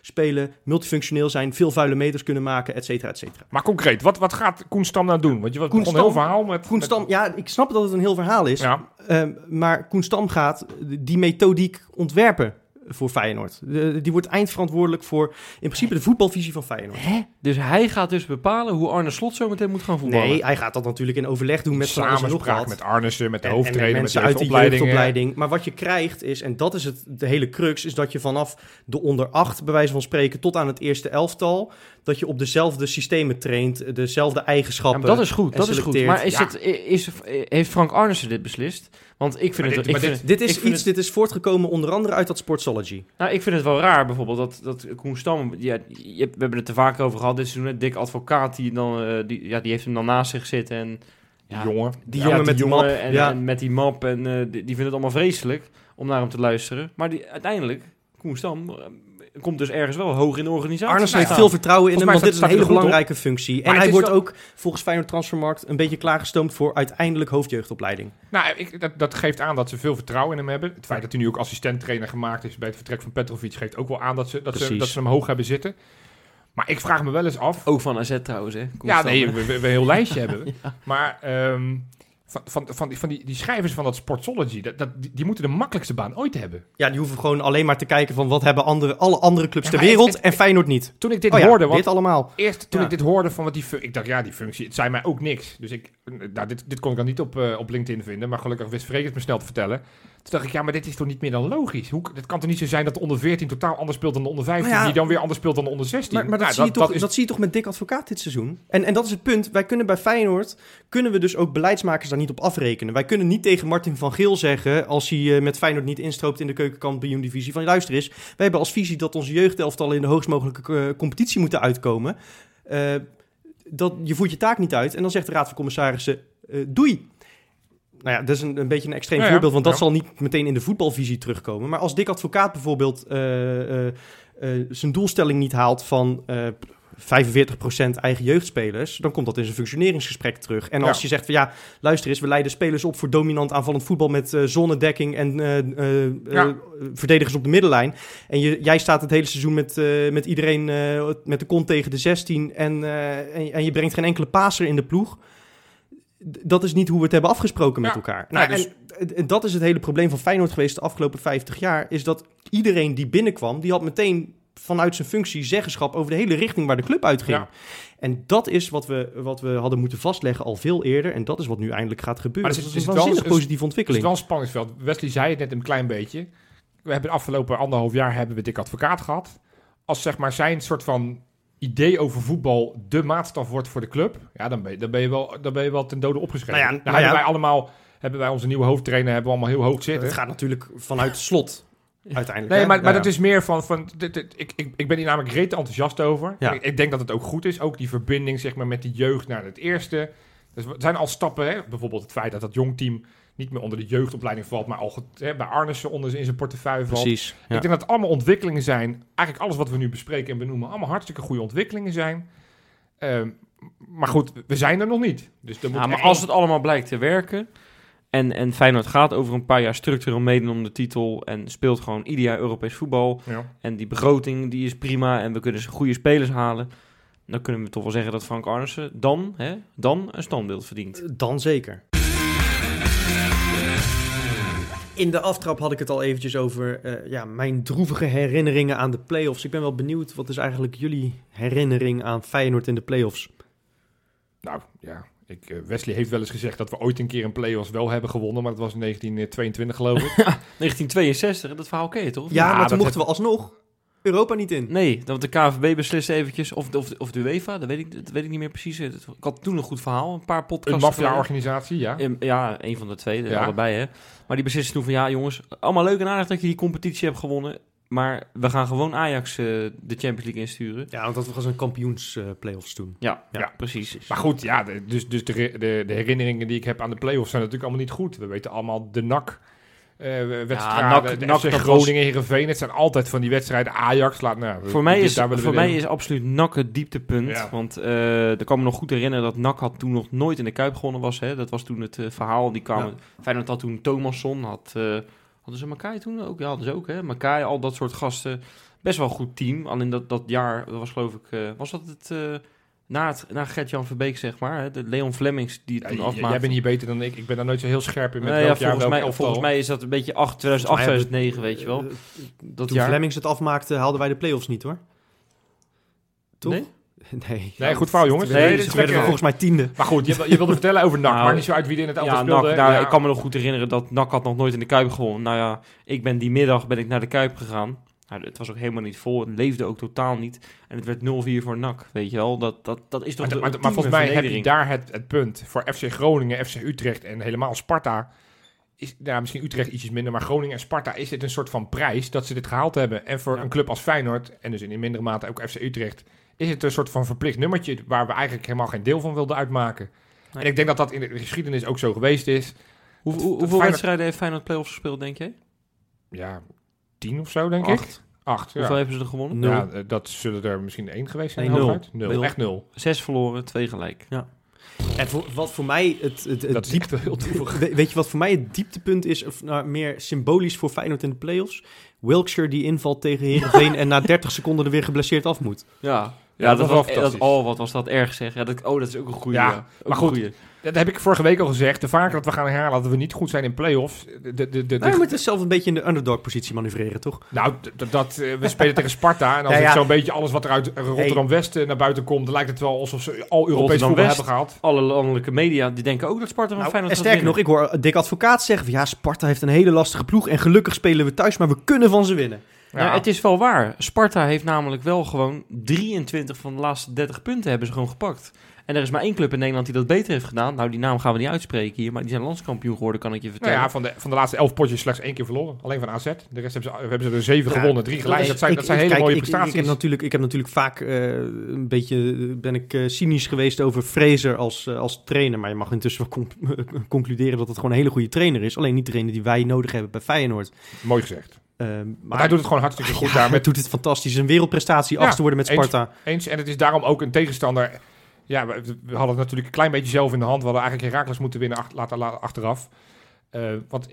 spelen, multifunctioneel zijn, veel vuile meters kunnen maken, et cetera, et cetera. Maar concreet, wat, wat gaat Koen Stam nou doen? Want je was een heel verhaal met... Koen met- Stam, ja, ik snap dat het een heel verhaal is. Ja, Ehm, maar Koen Stam gaat die methodiek ontwerpen voor Feyenoord. De- die wordt eindverantwoordelijk voor in principe de voetbalvisie van Feyenoord. Hè? Dus hij gaat dus bepalen hoe Arne Slot zo meteen moet gaan voetballen. Nee, hij gaat dat natuurlijk in overleg doen met samenspraak met Arnissen, met de En- en hoofdtrainer, met, mensen de uit de jeugdopleiding. Maar wat je krijgt is, en dat is het, de hele crux, is dat je vanaf de onder acht, bij wijze van spreken, tot aan het eerste elftal, dat je op dezelfde systemen traint, dezelfde Ja, eigenschappen. maar dat is goed, dat is goed. Maar is Ja. het, is, heeft Frank Arnissen dit beslist? Want ik vind Maar het... dit- ik maar vind dit- het- Dit is iets, het- dit is voortgekomen onder andere uit dat Sportsology. Nou, ik vind het wel raar bijvoorbeeld dat, dat Koen Stam... Ja, we hebben het er vaak over gehad dit seizoen. Dik advocaat, die, dan, eh, die, ja, die heeft hem dan naast zich zitten. En, Die ja, jongen. Die ja, jongen met die map. En, ja. en met die map. En eh, die, die vindt het allemaal vreselijk om naar hem te luisteren. Maar die, uiteindelijk, Koen Stam... eh, komt dus ergens wel hoog in de organisatie. Arnes te heeft veel vertrouwen in hem, want dit is een hele belangrijke functie. Maar En hij wordt wel- ook volgens Feyenoord Transfermarkt een beetje klaargestoomd voor uiteindelijk hoofdjeugdopleiding. Nou, ik, dat, dat geeft aan dat ze veel vertrouwen in hem hebben. Het feit dat hij nu ook assistent-trainer gemaakt is bij het vertrek van Petrovic... geeft ook wel aan dat ze, dat ze, dat ze hem hoog hebben zitten. Maar ik vraag me wel eens af... Ook van AZ trouwens, hè? Ja, nee, we, we, we een heel lijstje hebben. Maar ehm, van, van, van, die, van die, die schrijvers van dat Sportsology... Dat, dat, die, die moeten de makkelijkste baan ooit hebben. Ja, die hoeven gewoon alleen maar te kijken van wat hebben andere, alle andere clubs ter wereld het- en Feyenoord niet. Toen ik dit Oh ja, hoorde... Want dit allemaal. Eerst toen Ja. ik dit hoorde van wat die ik dacht ja die functie het zei mij ook niks dus ik nou dit, dit kon ik dan niet op, eh, op LinkedIn vinden maar gelukkig wist Freek het me snel te vertellen toen dacht ik ja maar dit is toch niet meer dan logisch hoe het kan toch niet zo zijn dat de onder 14 totaal anders speelt dan de onder 15 Maar ja, die dan weer anders speelt dan de onder 16 Maar, maar dat, Nou, zie je toch, dat, is zie je toch met Dick Advocaat dit seizoen? En, en dat is het punt. Wij kunnen bij Feyenoord, kunnen we dus ook beleidsmakers daar niet op afrekenen. Wij kunnen niet tegen Martin van Geel zeggen, als hij eh, met Feyenoord niet instroopt in de keukenkampioen-divisie, van luister eens, wij hebben als visie dat onze jeugdelftallen in de hoogst mogelijke eh, competitie moeten uitkomen. Eh, dat, je voert je taak niet uit en dan zegt de Raad van Commissarissen, eh, doei. Nou ja, dat is een, een beetje een extreem Ja, voorbeeld, want dat zal niet meteen in de voetbalvisie terugkomen. Maar als Dick Advocaat bijvoorbeeld eh, eh, eh, zijn doelstelling niet haalt van eh 45% eigen jeugdspelers, dan komt dat in zijn functioneringsgesprek terug. En als Ja. je zegt van ja, luister eens, we leiden spelers op voor dominant aanvallend voetbal met eh zonnedekking en Ja. verdedigers op de middenlijn. En je, jij staat het hele seizoen met, met iedereen met de kont tegen de 16 en, en, en je brengt geen enkele paser in de ploeg. Dat is niet hoe we het hebben afgesproken met Ja. elkaar. Ja, Nou, dus- en, en dat is het hele probleem van Feyenoord geweest de afgelopen 50 jaar. Is dat iedereen die binnenkwam, die had meteen vanuit zijn functie zeggenschap over de hele richting waar de club uitging. Ja. En dat is wat we, wat we hadden moeten vastleggen al veel eerder. En dat is wat nu eindelijk gaat gebeuren. Maar er dat zit- is een waanzinnig is- positieve het is ontwikkeling. wel een spanningsveld Wesley zei het net een klein beetje we hebben de afgelopen anderhalf jaar hebben we Dick Advocaat gehad als zeg maar zijn soort van idee over voetbal de maatstaf wordt voor de club ja dan ben je, dan ben je, wel, dan ben je wel ten dode opgeschreven Nou ja, nou, hebben wij allemaal hebben wij onze nieuwe hoofdtrainer hebben we allemaal heel hoog zitten Het gaat natuurlijk vanuit slot uiteindelijk. Nee, hè? maar, maar dat ja. is meer van... van dit, dit- ik, ik, ik ben hier namelijk rete enthousiast over. Ja. Ik, ik denk dat het ook goed is. Ook die verbinding zeg maar, met die jeugd naar het eerste. Dus er zijn al stappen. Hè? Bijvoorbeeld het feit dat dat jongteam niet meer onder de jeugdopleiding valt... maar al get- hè, bij Arnissen onder in zijn portefeuille valt. Precies. Ja. Ik denk dat het allemaal ontwikkelingen zijn. Eigenlijk alles wat we nu bespreken en benoemen... allemaal hartstikke goede ontwikkelingen zijn. Ehm, maar goed, we zijn er nog niet. Dus er moet Ja, maar als het allemaal blijkt te werken... En, en Feyenoord gaat over een paar jaar structureel meedoen om de titel... en speelt gewoon ieder jaar Europees voetbal... Ja. en die begroting die is prima... en we kunnen goede spelers halen... dan kunnen we toch wel zeggen dat Frank Arnissen dan, hè, dan een standbeeld verdient. Dan zeker. In de aftrap had ik het al eventjes over eh, ja, mijn droevige herinneringen aan de play-offs. Ik ben wel benieuwd, wat is eigenlijk jullie herinnering aan Feyenoord in de play-offs? Nou ja, ik, eh, Wesley heeft wel eens gezegd dat we ooit een keer een play-offs wel hebben gewonnen. Maar dat was in 1922 geloof ik. 1962, dat verhaal ken je toch? Ja, maar dat toen mochten we alsnog Europa niet in. Nee, dat de KVB besliste eventjes, of, of, of de UEFA, dat weet, ik, dat weet ik niet meer precies. Ik had toen een goed verhaal, een paar Een podcasts. maffia-organisatie, ja. Ja, een van de twee, de Ja. allebei hè. Maar die beslisten toen van, ja jongens, allemaal leuk en aardig dat je die competitie hebt gewonnen. Maar we gaan gewoon Ajax eh, de Champions League insturen. Ja, want dat was een kampioens eh, play-offs toen. Ja, ja. Ja. precies. Maar goed, ja, de- dus, dus de, de, de herinneringen die ik heb aan de play-offs zijn natuurlijk allemaal niet goed. We weten allemaal de NAC. Eh wedstrijden, was- Groningen, Heerenveen. Het zijn altijd van die wedstrijden. Ajax, laat nou. Voor mij is, voor mij is absoluut NAC het dieptepunt. Ja. Want eh ik kan me nog goed herinneren dat NAC had toen nog nooit in de Kuip gewonnen was. Hè. Dat was toen het eh, verhaal. Die kwamen, Feyenoord had toen Thomasson. Had, eh, hadden ze Makai toen ook? Ja, hadden ze ook. Hè. Makai, al dat soort gasten. Best wel een goed team. Alleen dat, dat jaar, dat was geloof ik... was dat het... eh, na, het, na Gert-Jan Verbeek, zeg maar. Hè, de Leon Flemings die het Ja, toen afmaakte. jij bent hier beter dan ik. Ik ben daar nooit zo heel scherp in met welk ja, jaar volgens, mij, volgens mij is dat een beetje 8, 2008, Volgens mij 2009, weet je wel. Eh, Dat Toen jaar. Flemings het afmaakte, haalden wij de play-offs niet hoor. Toch? Nee? Nee. Nee, goed fout, jongens. Nee, Nee, werden we volgens mij tiende. Maar goed, je, je wilde vertellen over NAC. Nou, Maakt niet zo uit wie er in het elftal Ja, speelde. NAC, nou, Ja. ik kan me nog goed herinneren dat NAC had nog nooit in de Kuip gewonnen. Nou ja, ik ben die middag ben ik naar de Kuip gegaan. Nou, het was ook helemaal niet vol. Het leefde ook totaal niet. En het werd 0-4 voor NAC, weet je wel. Dat, dat, dat is toch Maar, de maar, maar volgens mij heb je daar het, het punt voor FC Groningen, FC Utrecht en helemaal Sparta. Is, ja, misschien Utrecht ietsjes minder, maar Groningen en Sparta is dit een soort van prijs dat ze dit gehaald hebben. En voor Ja. een club als Feyenoord, en dus in, in mindere mate ook FC Utrecht, is het een soort van verplicht nummertje waar we eigenlijk helemaal geen deel van wilden uitmaken. Nee. En ik denk dat dat in de geschiedenis ook zo geweest is. Hoe, hoe- hoeveel wedstrijden heeft Feyenoord playoffs gespeeld, denk je? Ja, tien of zo, denk ik. Acht. Acht, ja. Hoeveel hebben ze er gewonnen? Nul. Ja, eh, dat zullen er misschien één geweest zijn. Nee, nul. hooguit. Nul. Nul. Echt nul. Zes verloren, twee gelijk. En voor, wat voor mij het, het, het Dat is diep- echt heel droevig. We- Weet je wat voor mij het dieptepunt is, of nou, meer symbolisch voor Feyenoord in de play-offs? Wilkshire die invalt tegen Heerenveen en na 30 seconden er weer geblesseerd af moet. Ja, Ja, ja, dat dat, was dat, oh, wat was dat erg zeg. Ja, dat, oh, dat is ook een goede. Ja, Ja, ook maar goed, goeie. Dat heb ik vorige week al gezegd. De vaker dat we gaan herhalen dat we niet goed zijn in play-offs. De, de, de, de- Nou, je moet dus zelf een beetje in de underdog-positie manoeuvreren, toch? nou, dat, eh, we spelen tegen Sparta. En als Ja, ik ja. zo'n beetje alles wat er uit Rotterdam-West naar buiten komt... dan lijkt het wel alsof ze al Europees voetbal hebben gehad. Alle landelijke media die denken ook dat Sparta van Nou, Feyenoord en sterker nog, ik hoor Dick Advocaat zeggen van ja, Sparta heeft een hele lastige ploeg en gelukkig spelen we thuis, maar we kunnen van ze winnen. Ja, het is wel waar. Sparta heeft namelijk wel gewoon 23 van de laatste 30 punten hebben ze gewoon gepakt. En er is maar één club in Nederland die dat beter heeft gedaan. Nou, die naam gaan we niet uitspreken hier, maar die zijn landskampioen geworden, kan ik je Nou vertellen. ja, van de, van de laatste elf potjes slechts één keer verloren. Alleen van AZ. De rest hebben ze, hebben ze er zeven Ja, gewonnen, drie gelijk. Ik- Dat zijn, dat ik- zijn hele kijk, mooie ik- prestaties. Ik, heb natuurlijk, ik heb natuurlijk vaak eh, een beetje ben ik eh, cynisch geweest over Fraser als, eh, als trainer. Maar je mag intussen wel con- concluderen dat het gewoon een hele goede trainer is. Alleen niet degene die wij nodig hebben bij Feyenoord. Mooi gezegd. Maar hij doet het gewoon hartstikke goed ja, daar. hij Met doet het fantastisch. Een wereldprestatie, Ja, achtste worden met eens. Sparta. Eens. En het is daarom ook een tegenstander. Ja, we, we hadden het natuurlijk een klein beetje zelf in de hand. We hadden eigenlijk Herakles moeten winnen ach- later, later, achteraf. Eh, want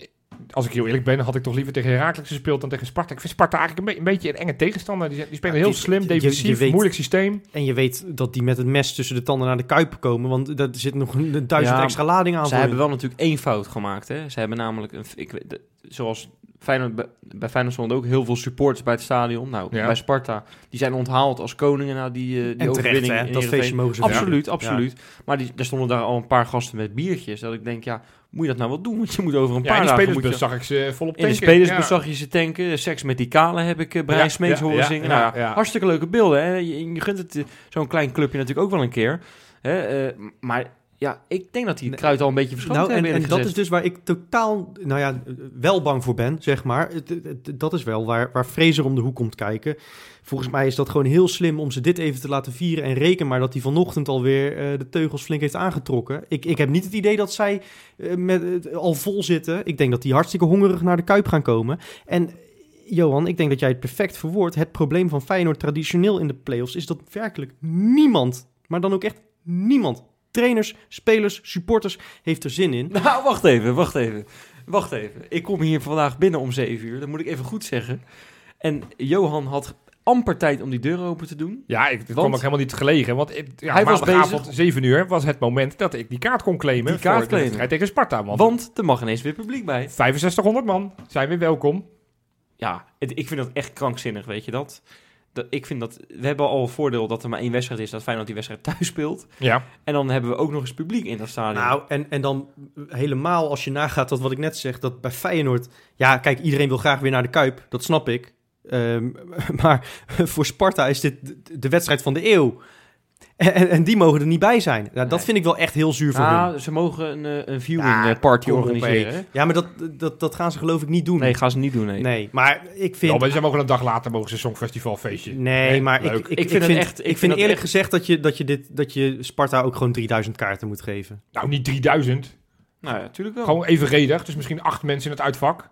als ik heel eerlijk ben, had ik toch liever tegen Herakles gespeeld dan tegen Sparta. Ik vind Sparta eigenlijk een, be- een beetje een enge tegenstander. Die, die spelen Ja, heel die- slim, je- je defensief, weet- moeilijk systeem. En je weet dat die met het mes tussen de tanden naar de kuip komen. Want daar zit nog een duizend Ja, extra ladingen aan Ze hebben wel natuurlijk één fout gemaakt. Hè. Ze hebben namelijk, een, ik, weet- de- zoals Feyenoord, bij- bij Feyenoord stonden ook heel veel supporters bij het stadion. Nou, Ja. bij Sparta, die zijn onthaald als koningen na die, eh, die En terecht, overwinning. hè? in Dat feestje mogen ze Absoluut, Ja. absoluut. Maar die, er stonden daar al een paar gasten met biertjes. Dat ik denk, ja, moet je dat nou wel doen? Want je moet over een Ja, paar in de dagen... spelersbus moet je- zag ik ze volop in de tanken. spelersbus Ja. zag je ze tanken. Seks met die kale heb ik eh, Brian Ja, Smeets ja, horen ja, zingen. ja, nou. Hartstikke leuke beelden. Hè? Je, je gunt het eh, zo'n klein clubje natuurlijk ook wel een keer. Hè? eh, maar ja, ik denk dat die het kruid al een beetje verschoten Nou, en, en dat is dus waar ik totaal, nou ja, wel bang voor ben, zeg maar. Dat is wel waar, waar Fraser om de hoek komt kijken. Volgens mij is dat gewoon heel slim om ze dit even te laten vieren. En reken maar dat hij vanochtend alweer eh de teugels flink heeft aangetrokken. Ik, ik heb niet het idee dat zij eh, met, eh, al vol zitten. Ik denk dat die hartstikke hongerig naar de Kuip gaan komen. En Johan, ik denk dat jij het perfect verwoordt. Het probleem van Feyenoord traditioneel in de play-offs is dat werkelijk niemand, maar dan ook echt niemand, trainers, spelers, supporters, heeft er zin in. Nou, wacht even, wacht even. Wacht even. Ik kom hier vandaag binnen om 7 uur. Dat moet ik even goed zeggen. En Johan had amper tijd om die deur open te doen. Ja, ik, kwam ook helemaal niet gelegen. Want ik, ja, Hij was bezig- 7 uur, was het moment dat ik die kaart kon claimen. Die kaart voor de claimen. tegen Sparta. Want, Want er mag ineens weer publiek bij. 6500 man zijn weer welkom. Ja, het- ik vind dat echt krankzinnig, weet je dat? Ik vind dat... We hebben al een voordeel dat er maar één wedstrijd is. Dat Feyenoord die wedstrijd thuis speelt. Ja. En dan hebben we ook nog eens publiek in dat stadion. Nou, en, en dan helemaal als je nagaat dat wat ik net zeg, dat bij Feyenoord... Ja, kijk, iedereen wil graag weer naar de Kuip, dat snap ik. Ehm, maar voor Sparta is dit de, de wedstrijd van de eeuw. En, die mogen er niet bij zijn. Ja, dat Nee. vind ik wel echt heel zuur voor hun. Nou, ze mogen een, eh, een viewing Ja, eh, party op, organiseren. Ja, maar dat, dat, dat gaan ze geloof ik niet doen. Nee, gaan ze niet doen, nee. Nee, maar ik vind... Ja, maar ze mogen een dag later mogen ze een songfestival feestje. Nee, Nee, maar ik, ik, Ik vind het echt- ik Ik vind vind eerlijk echt- gezegd dat je, dat, je dit, dat je Sparta ook gewoon 3000 kaarten moet geven. Nou, niet 3000. Nou ja, natuurlijk wel. Gewoon evenredig. Dus misschien acht mensen in het uitvak.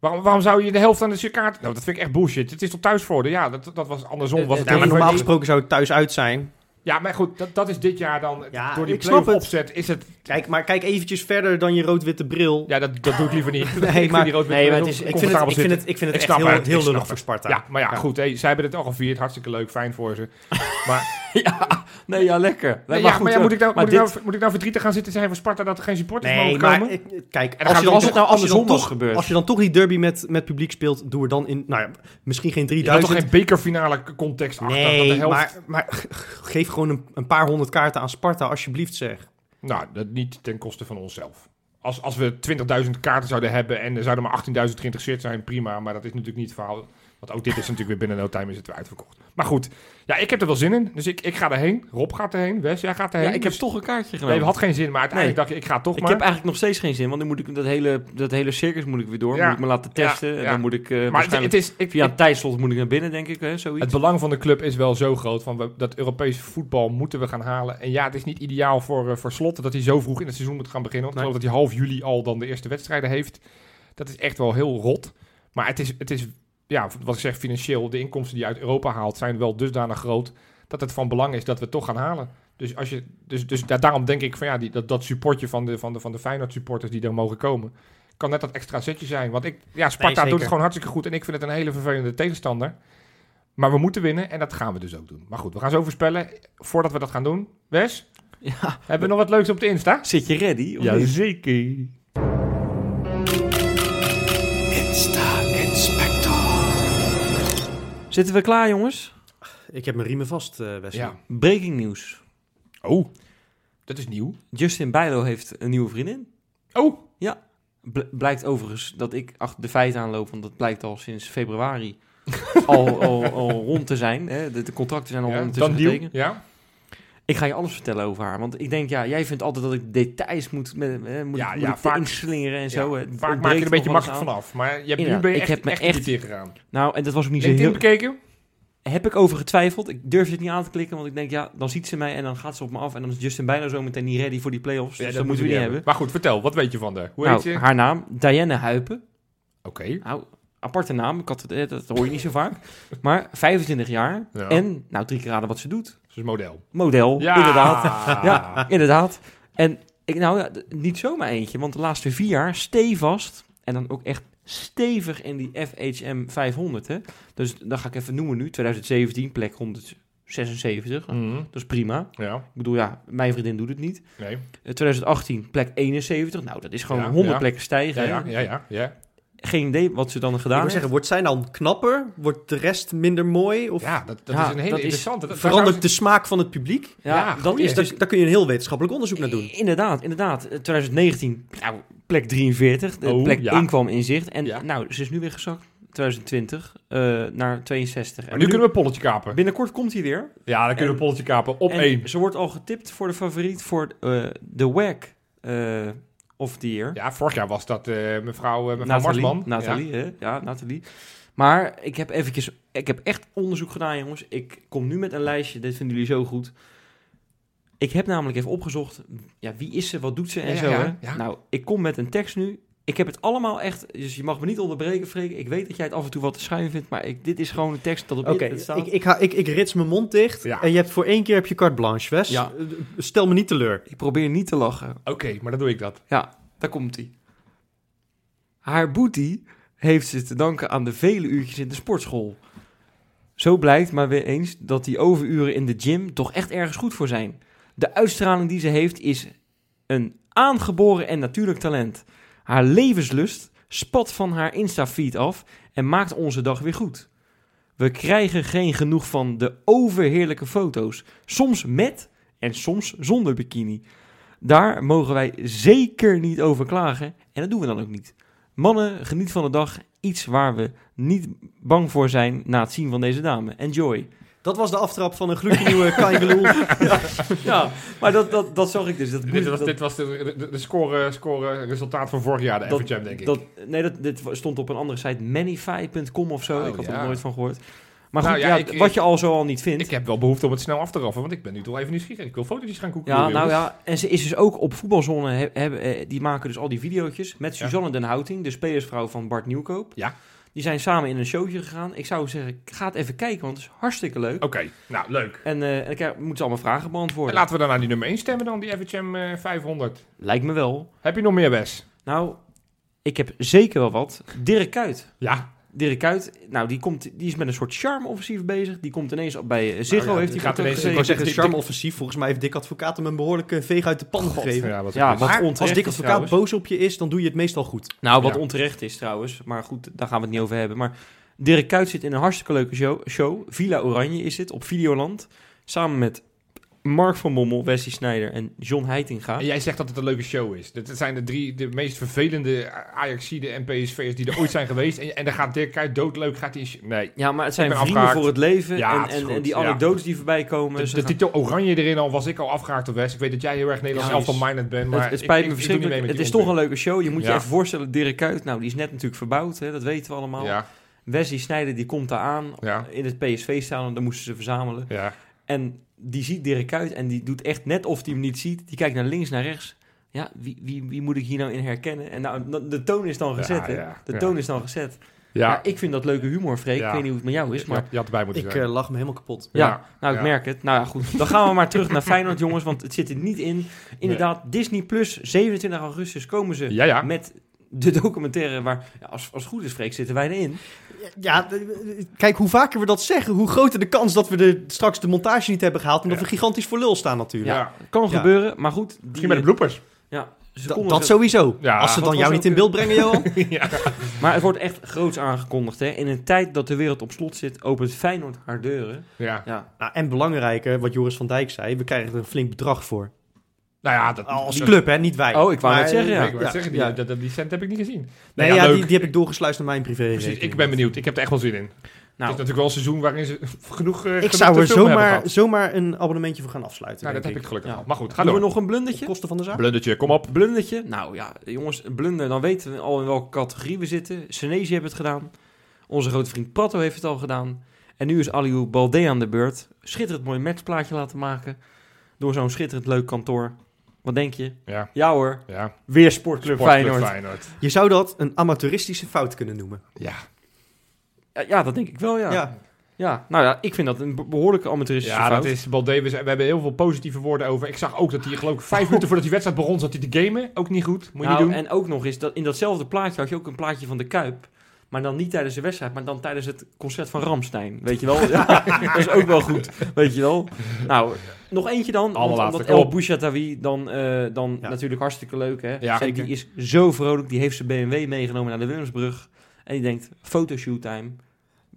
Waarom, waarom zou je de helft aan de kaart... Nou, dat vind ik echt bullshit. Het is toch thuisvoordeel? Ja, dat, dat was andersom. Eh, Was het Ja, maar normaal gesproken zou het thuis uit zijn. Ja, maar goed, dat, dat is dit jaar dan... Ja, door die play-off het. opzet is het... Kijk, maar kijk eventjes verder dan je rood-witte bril. Ja, dat, dat doe ik liever niet. Nee, Ik vind maar- die rood- nee, maar het is- ik, vind het, ik, vind het, ik vind het Ik echt heel, het, heel lullig voor Sparta. Ja, maar ja, goed. Hey, zij hebben het al gevierd. Hartstikke leuk. Fijn voor ze. maar ja, nee, ja, lekker. Nee, maar ja, goed, maar ja, moet, ik nou, maar moet, ik nou, moet ik nou verdrietig gaan zitten zeggen voor Sparta dat er geen supporters Nee, mogen maar komen? kijk, dan als je, dan nou als, je dan andersom was gebeurd. als je dan toch die derby met, met publiek speelt, doe er dan in, nou ja, misschien geen Je had 3000. toch geen bekerfinale context achter? dat de nee, helft... maar, maar geef gewoon een, een paar honderd kaarten aan Sparta, alsjeblieft zeg. Nou, dat niet ten koste van onszelf. Als, als we 20.000 kaarten zouden hebben en er zouden maar 18.000 geïnteresseerd zijn, prima. Maar dat is natuurlijk niet het verhaal. Want ook dit is natuurlijk weer binnen no time is het weer uitverkocht. Maar goed, ja, ik heb er wel zin in. Dus ik, ik ga erheen. Rob gaat erheen. Wes, jij gaat erheen. ja, ik heb Dus- toch een kaartje Nee, genomen. we had geen zin, maar uiteindelijk Nee. dacht ik, ik ga toch ik maar. heb eigenlijk nog steeds geen zin, want nu moet ik dat hele, dat hele circus moet ik weer door. Ja. Moet ik me laten Ja, testen. En dan moet ik eh maar het, waarschijnlijk het is, ik, via ik- een tijdslot moet ik naar binnen, denk ik. Hè, zoiets. het belang van de club is wel zo groot. Van we, dat Europese voetbal moeten we gaan halen. En ja, het is niet ideaal voor, eh, voor Slot dat hij zo vroeg in het seizoen moet gaan beginnen. Want ik geloof dat hij half juli al dan de eerste wedstrijden heeft. Dat is echt wel heel rot. Maar het is, het is ja, wat ik zeg, financieel, de inkomsten die je uit Europa haalt, zijn wel dusdanig groot dat het van belang is dat we het toch gaan halen. Dus, als je, dus, dus da- daarom denk ik van ja, die, dat, dat supportje van de, van, de, van de Feyenoord supporters die er mogen komen, kan net dat extra zetje zijn. Want ik, ja, Sparta doet het gewoon hartstikke goed en ik vind het een hele vervelende tegenstander. Maar we moeten winnen en dat gaan we dus ook doen. Maar goed, we gaan zo voorspellen. Voordat we dat gaan doen, Wes, ja. hebben we nog wat leuks op de Insta? Zit je ready? niet? zeker. Zitten we klaar, jongens? Ik heb mijn riemen vast, eh Wesley. Ja. Breaking nieuws. Oh, dat is nieuw. Justin Bijlo heeft een nieuwe vriendin. Oh, Bl- blijkt overigens dat ik achter de feiten aanloop, want dat blijkt al sinds februari al, al, al rond te zijn. Hè? De, de contracten zijn al ja, ondertussen getekend. Ja. Ik ga je alles vertellen over haar. Want ik denk, ja, jij vindt altijd dat ik details moet, met, eh, moet, Ja, moet ja, ik vaak- inslingeren en zo. Ja, Het Vaak maak je er een beetje makkelijk vanaf. Maar je hebt, nu ben je ik echt, heb me echt, echt-. Nou, en dat was ook niet zo heel... bekeken? Heb ik over getwijfeld. Ik durf het niet aan te klikken, want ik denk, ja, dan ziet ze mij en dan gaat ze op me af. En dan is Justin bijna zo meteen niet ready voor die play-offs. Dus dat, moeten we niet hebben. Maar goed, vertel, wat weet je van haar? Hoe Nou, heet haar naam, Diane Huipen. Oké. Nou, aparte naam. Ik had het, eh, dat hoor je niet zo vaak. Maar 25 jaar. Ja. En, nou, drie keer raden wat ze doet. Is model. Model, Ja. inderdaad. Ja, inderdaad. En ik, nou ja, niet zomaar eentje, want de laatste vier jaar stevast. En dan ook echt stevig in die FHM 500. Hè? Dus dan ga ik even noemen nu. 2017, plek 176. Nou, Mhm. Dat is prima. Ja, Ik bedoel, ja, mijn vriendin doet het niet. nee. Eh, 2018, plek 71. Nou, dat is gewoon Ja, 100 ja. plekken stijgen. Ja, ja, ja, ja. Geen idee wat ze dan gedaan heeft. zeggen, wordt zij dan knapper? Wordt de rest minder mooi? Of Ja, dat, dat Ja, is een hele dat is- interessante. Dat- verandert de smaak van het publiek? Ja, Ja, dat goeie. is Daar, dus daar kun je een heel wetenschappelijk onderzoek naar doen. Inderdaad, inderdaad. Eh, 2019, nou, plek 43. De Oh, plek ja. 1 kwam in zicht. En Ja. nou, ze is nu weer gezakt. 2020 eh, naar 62. Maar nu kunnen we een polletje kapen. Binnenkort komt hij weer. Ja, dan kunnen we En- een polletje kapen op en één. Ze wordt al getipt voor de favoriet voor eh, de WAC eh of the Year. Ja, vorig jaar was dat eh, mevrouw, eh, mevrouw Nathalie, Marsman. Nathalie, hè? Ja, Nathalie. Maar ik heb eventjes, ik heb echt onderzoek gedaan, jongens. Ik kom nu met een lijstje, dit vinden jullie zo goed. Ik heb namelijk even opgezocht, ja, wie is ze, wat doet ze en Ja, ja, zo. ja, hè? ja. Nou, ik kom met een tekst nu. Ik heb het allemaal echt, dus je mag me niet onderbreken, Freek. Ik weet dat jij het af en toe wat te schuin vindt, maar ik, dit is gewoon een tekst dat op Oké, internet staat. ik, ik, ga- ik, ik rits mijn mond dicht. Ja. En je hebt voor één keer heb je carte blanche, Wes. Ja. Stel me niet teleur. Ik probeer niet te lachen. Oké, maar dan doe ik dat. Ja, daar komt hij. Haar boetie heeft ze te danken aan de vele uurtjes in de sportschool. Zo blijkt maar weer eens dat die overuren in de gym toch echt ergens goed voor zijn. De uitstraling die ze heeft is een aangeboren en natuurlijk talent. Haar levenslust spat van haar Insta-feed af en maakt onze dag weer goed. We krijgen geen genoeg van de overheerlijke foto's. Soms met en soms zonder bikini. Daar mogen wij zeker niet over klagen. En dat doen we dan ook niet. Mannen, geniet van de dag. Iets waar we niet bang voor zijn na het zien van deze dame. Enjoy. Dat was de aftrap van een gloednieuwe Kangeloel. Ja, maar dat, dat, dat zag ik dus. Dat, Dit was, dat- dit was de, de, de score, score resultaat van vorig jaar, de Dat- denk ik. dat, nee, dat, dit stond op een andere site. Manify.com of zo. Oh, ik had er ja. nooit van gehoord. Maar Nou goed, ja, ja, ik- wat je al zo al niet vindt. ik heb wel behoefte om het snel af te raffen, want ik ben nu toch even nieuwsgierig. Ik wil fotootjes gaan koeken. Ja, nou ja, en ze is dus ook op voetbalzone, he- hebben, eh, die maken dus al die video's met Ja. Suzanne den Houting, de spelersvrouw van Bart Nieuwkoop. Ja. Die zijn samen in een showtje gegaan. Ik zou zeggen, ga het even kijken, want het is hartstikke leuk. Oké, nou leuk. En, eh, en dan krijg- moeten ze allemaal vragen En beantwoorden. laten we dan naar die nummer 1 stemmen dan, die FHM eh, 500. Lijkt me wel. Heb je nog meer, Wes? Nou, ik heb zeker wel wat. Dirk Kuyt. Ja. Dirk Kuyt, nou, die, komt, die is met een soort charme-offensief bezig. Die komt ineens op bij eh, Ziggo, Nou ja, heeft hij gaat ineens- Ik zeggen, Dick- charme offensief. Volgens mij heeft Dick Advocaat hem een behoorlijke veeg uit de pan gegeven. Ja, wat Ja, is. wat Maar onterecht als Dick Advocaat trouwens. boos op je is, dan doe je het meestal goed. Nou, wat Ja. onterecht is trouwens. Maar goed, daar gaan we het niet over hebben. Maar Dirk Kuyt zit in een hartstikke leuke show. show. Villa Oranje is het, op Videoland. Samen met Mark van Bommel, Wesley Snijder en John Heitinga. En jij zegt dat het een leuke show is. Dat zijn de drie de meest vervelende Ajaxiden en PSV'ers die er ooit zijn geweest. En, en dan gaat Dirk Kuyt doodleuk. Gaat hij... Nee. Ja, maar het zijn vrienden afgehaakt. voor het leven. Ja, en, het en, die ja. anekdotes die voorbij komen. De, de titel Oranje erin al was ik al afgehaakt op West. Ik weet dat jij heel erg Nederlands Ja, elftal minded bent. Maar het, spijt ik- me ik verschrikkelijk. Het die is toch een leuke show. Je moet je even voorstellen, Dirk Kuyt, nou, die is net natuurlijk verbouwd. Hè, dat weten we allemaal. Ja, Wesley Snijder, die komt daar aan Ja. in het PSV staan. Daar moesten ze verzamelen. ja. En die ziet Dirk Kuyt en die doet echt net of hij hem niet ziet. Die kijkt naar links, naar rechts. Ja, wie, wie, wie moet ik hier nou in herkennen? En nou, de- toon is dan gezet, Ja, hè? ja, De ja. toon is dan gezet. Ja. Ja, ik vind dat leuke humor, Freek. Ja. Ik weet niet hoe het met jou is, maar... Je, had- je had erbij moeten Ik zijn. eh, lag me helemaal kapot. Ja, Ja, nou, ik ja. merk het. Nou ja, goed. Dan gaan we maar terug naar Feyenoord, jongens, want het zit er niet in. Inderdaad, Disney Plus, 27 augustus komen ze Ja, ja. met de documentaire waar, ja, als, als het goed is, Freek, zitten wij erin. Ja, kijk, hoe vaker we dat zeggen, hoe groter de kans dat we de, straks de montage niet hebben gehaald en dat we gigantisch voor lul staan natuurlijk. Ja, kan Ja. gebeuren, maar goed. Die, Misschien met de bloopers. Ja, Da- dat ze- sowieso. Ja, Als ze dan jou niet in beeld brengen, Johan. ja. Maar het wordt echt groots aangekondigd. Hè. In een tijd dat de wereld op slot zit, opent Feyenoord haar deuren. ja. Ja, Nou, en belangrijker, wat Joris van Dijk zei, we krijgen er een flink bedrag voor. Nou ja, dat, Als dat- club, hè, niet wij. Oh, ik wou Maar, net zeggen, ja. Ik wou ja, zeggen, die, ja. dat, dat- die cent heb ik niet gezien. Nee, Nee, ja, die, die heb ik doorgesluist naar mijn privé. Precies, ik ben benieuwd. Ik heb er echt wel zin in. het is nou, natuurlijk wel een seizoen waarin ze genoeg eh, Ik zou er zomaar, zomaar een abonnementje voor gaan afsluiten. Nou, dat heb ik gelukkig Ja. al. Maar goed, ga doen we nog een Op blundertje? kosten van de zaak. Blundertje, kom op. Blundertje? Nou ja, jongens, een blunder, dan weten we al in welke categorie we zitten. Senezi heeft het gedaan. Onze grote vriend Prato heeft het al gedaan. En nu is Aliou Balde aan de beurt. Schitterend mooi matchplaatje laten maken. Door zo'n schitterend leuk kantoor. Wat denk je? Ja, Ja hoor, ja. weer Sportclub, Sportclub Feyenoord. Feyenoord. Je zou dat een amateuristische fout kunnen noemen. Ja. Ja, ja, dat denk ik wel, ja. ja. Ja. nou ja, ik vind dat een be- behoorlijke amateuristische Ja, fout. dat is Balde. We, we hebben heel veel positieve woorden over. Ik zag ook dat hij, geloof ik, vijf minuten voordat die wedstrijd begon, zat hij te gamen. Ook niet goed. Moet je Nou, niet doen. En ook nog eens, dat in datzelfde plaatje had je ook een plaatje van de Kuip. Maar dan niet tijdens de wedstrijd, maar dan tijdens het concert van Ramstein. Weet je wel? Ja, dat is ook wel goed. Weet je wel? Nou, nog eentje dan. Kom El. Bouchatawi dan, eh, dan Ja. natuurlijk hartstikke leuk, hè? Ja, die is zo vrolijk. Die heeft zijn BMW meegenomen naar de Willemsbrug. En die denkt, fotoshoot time.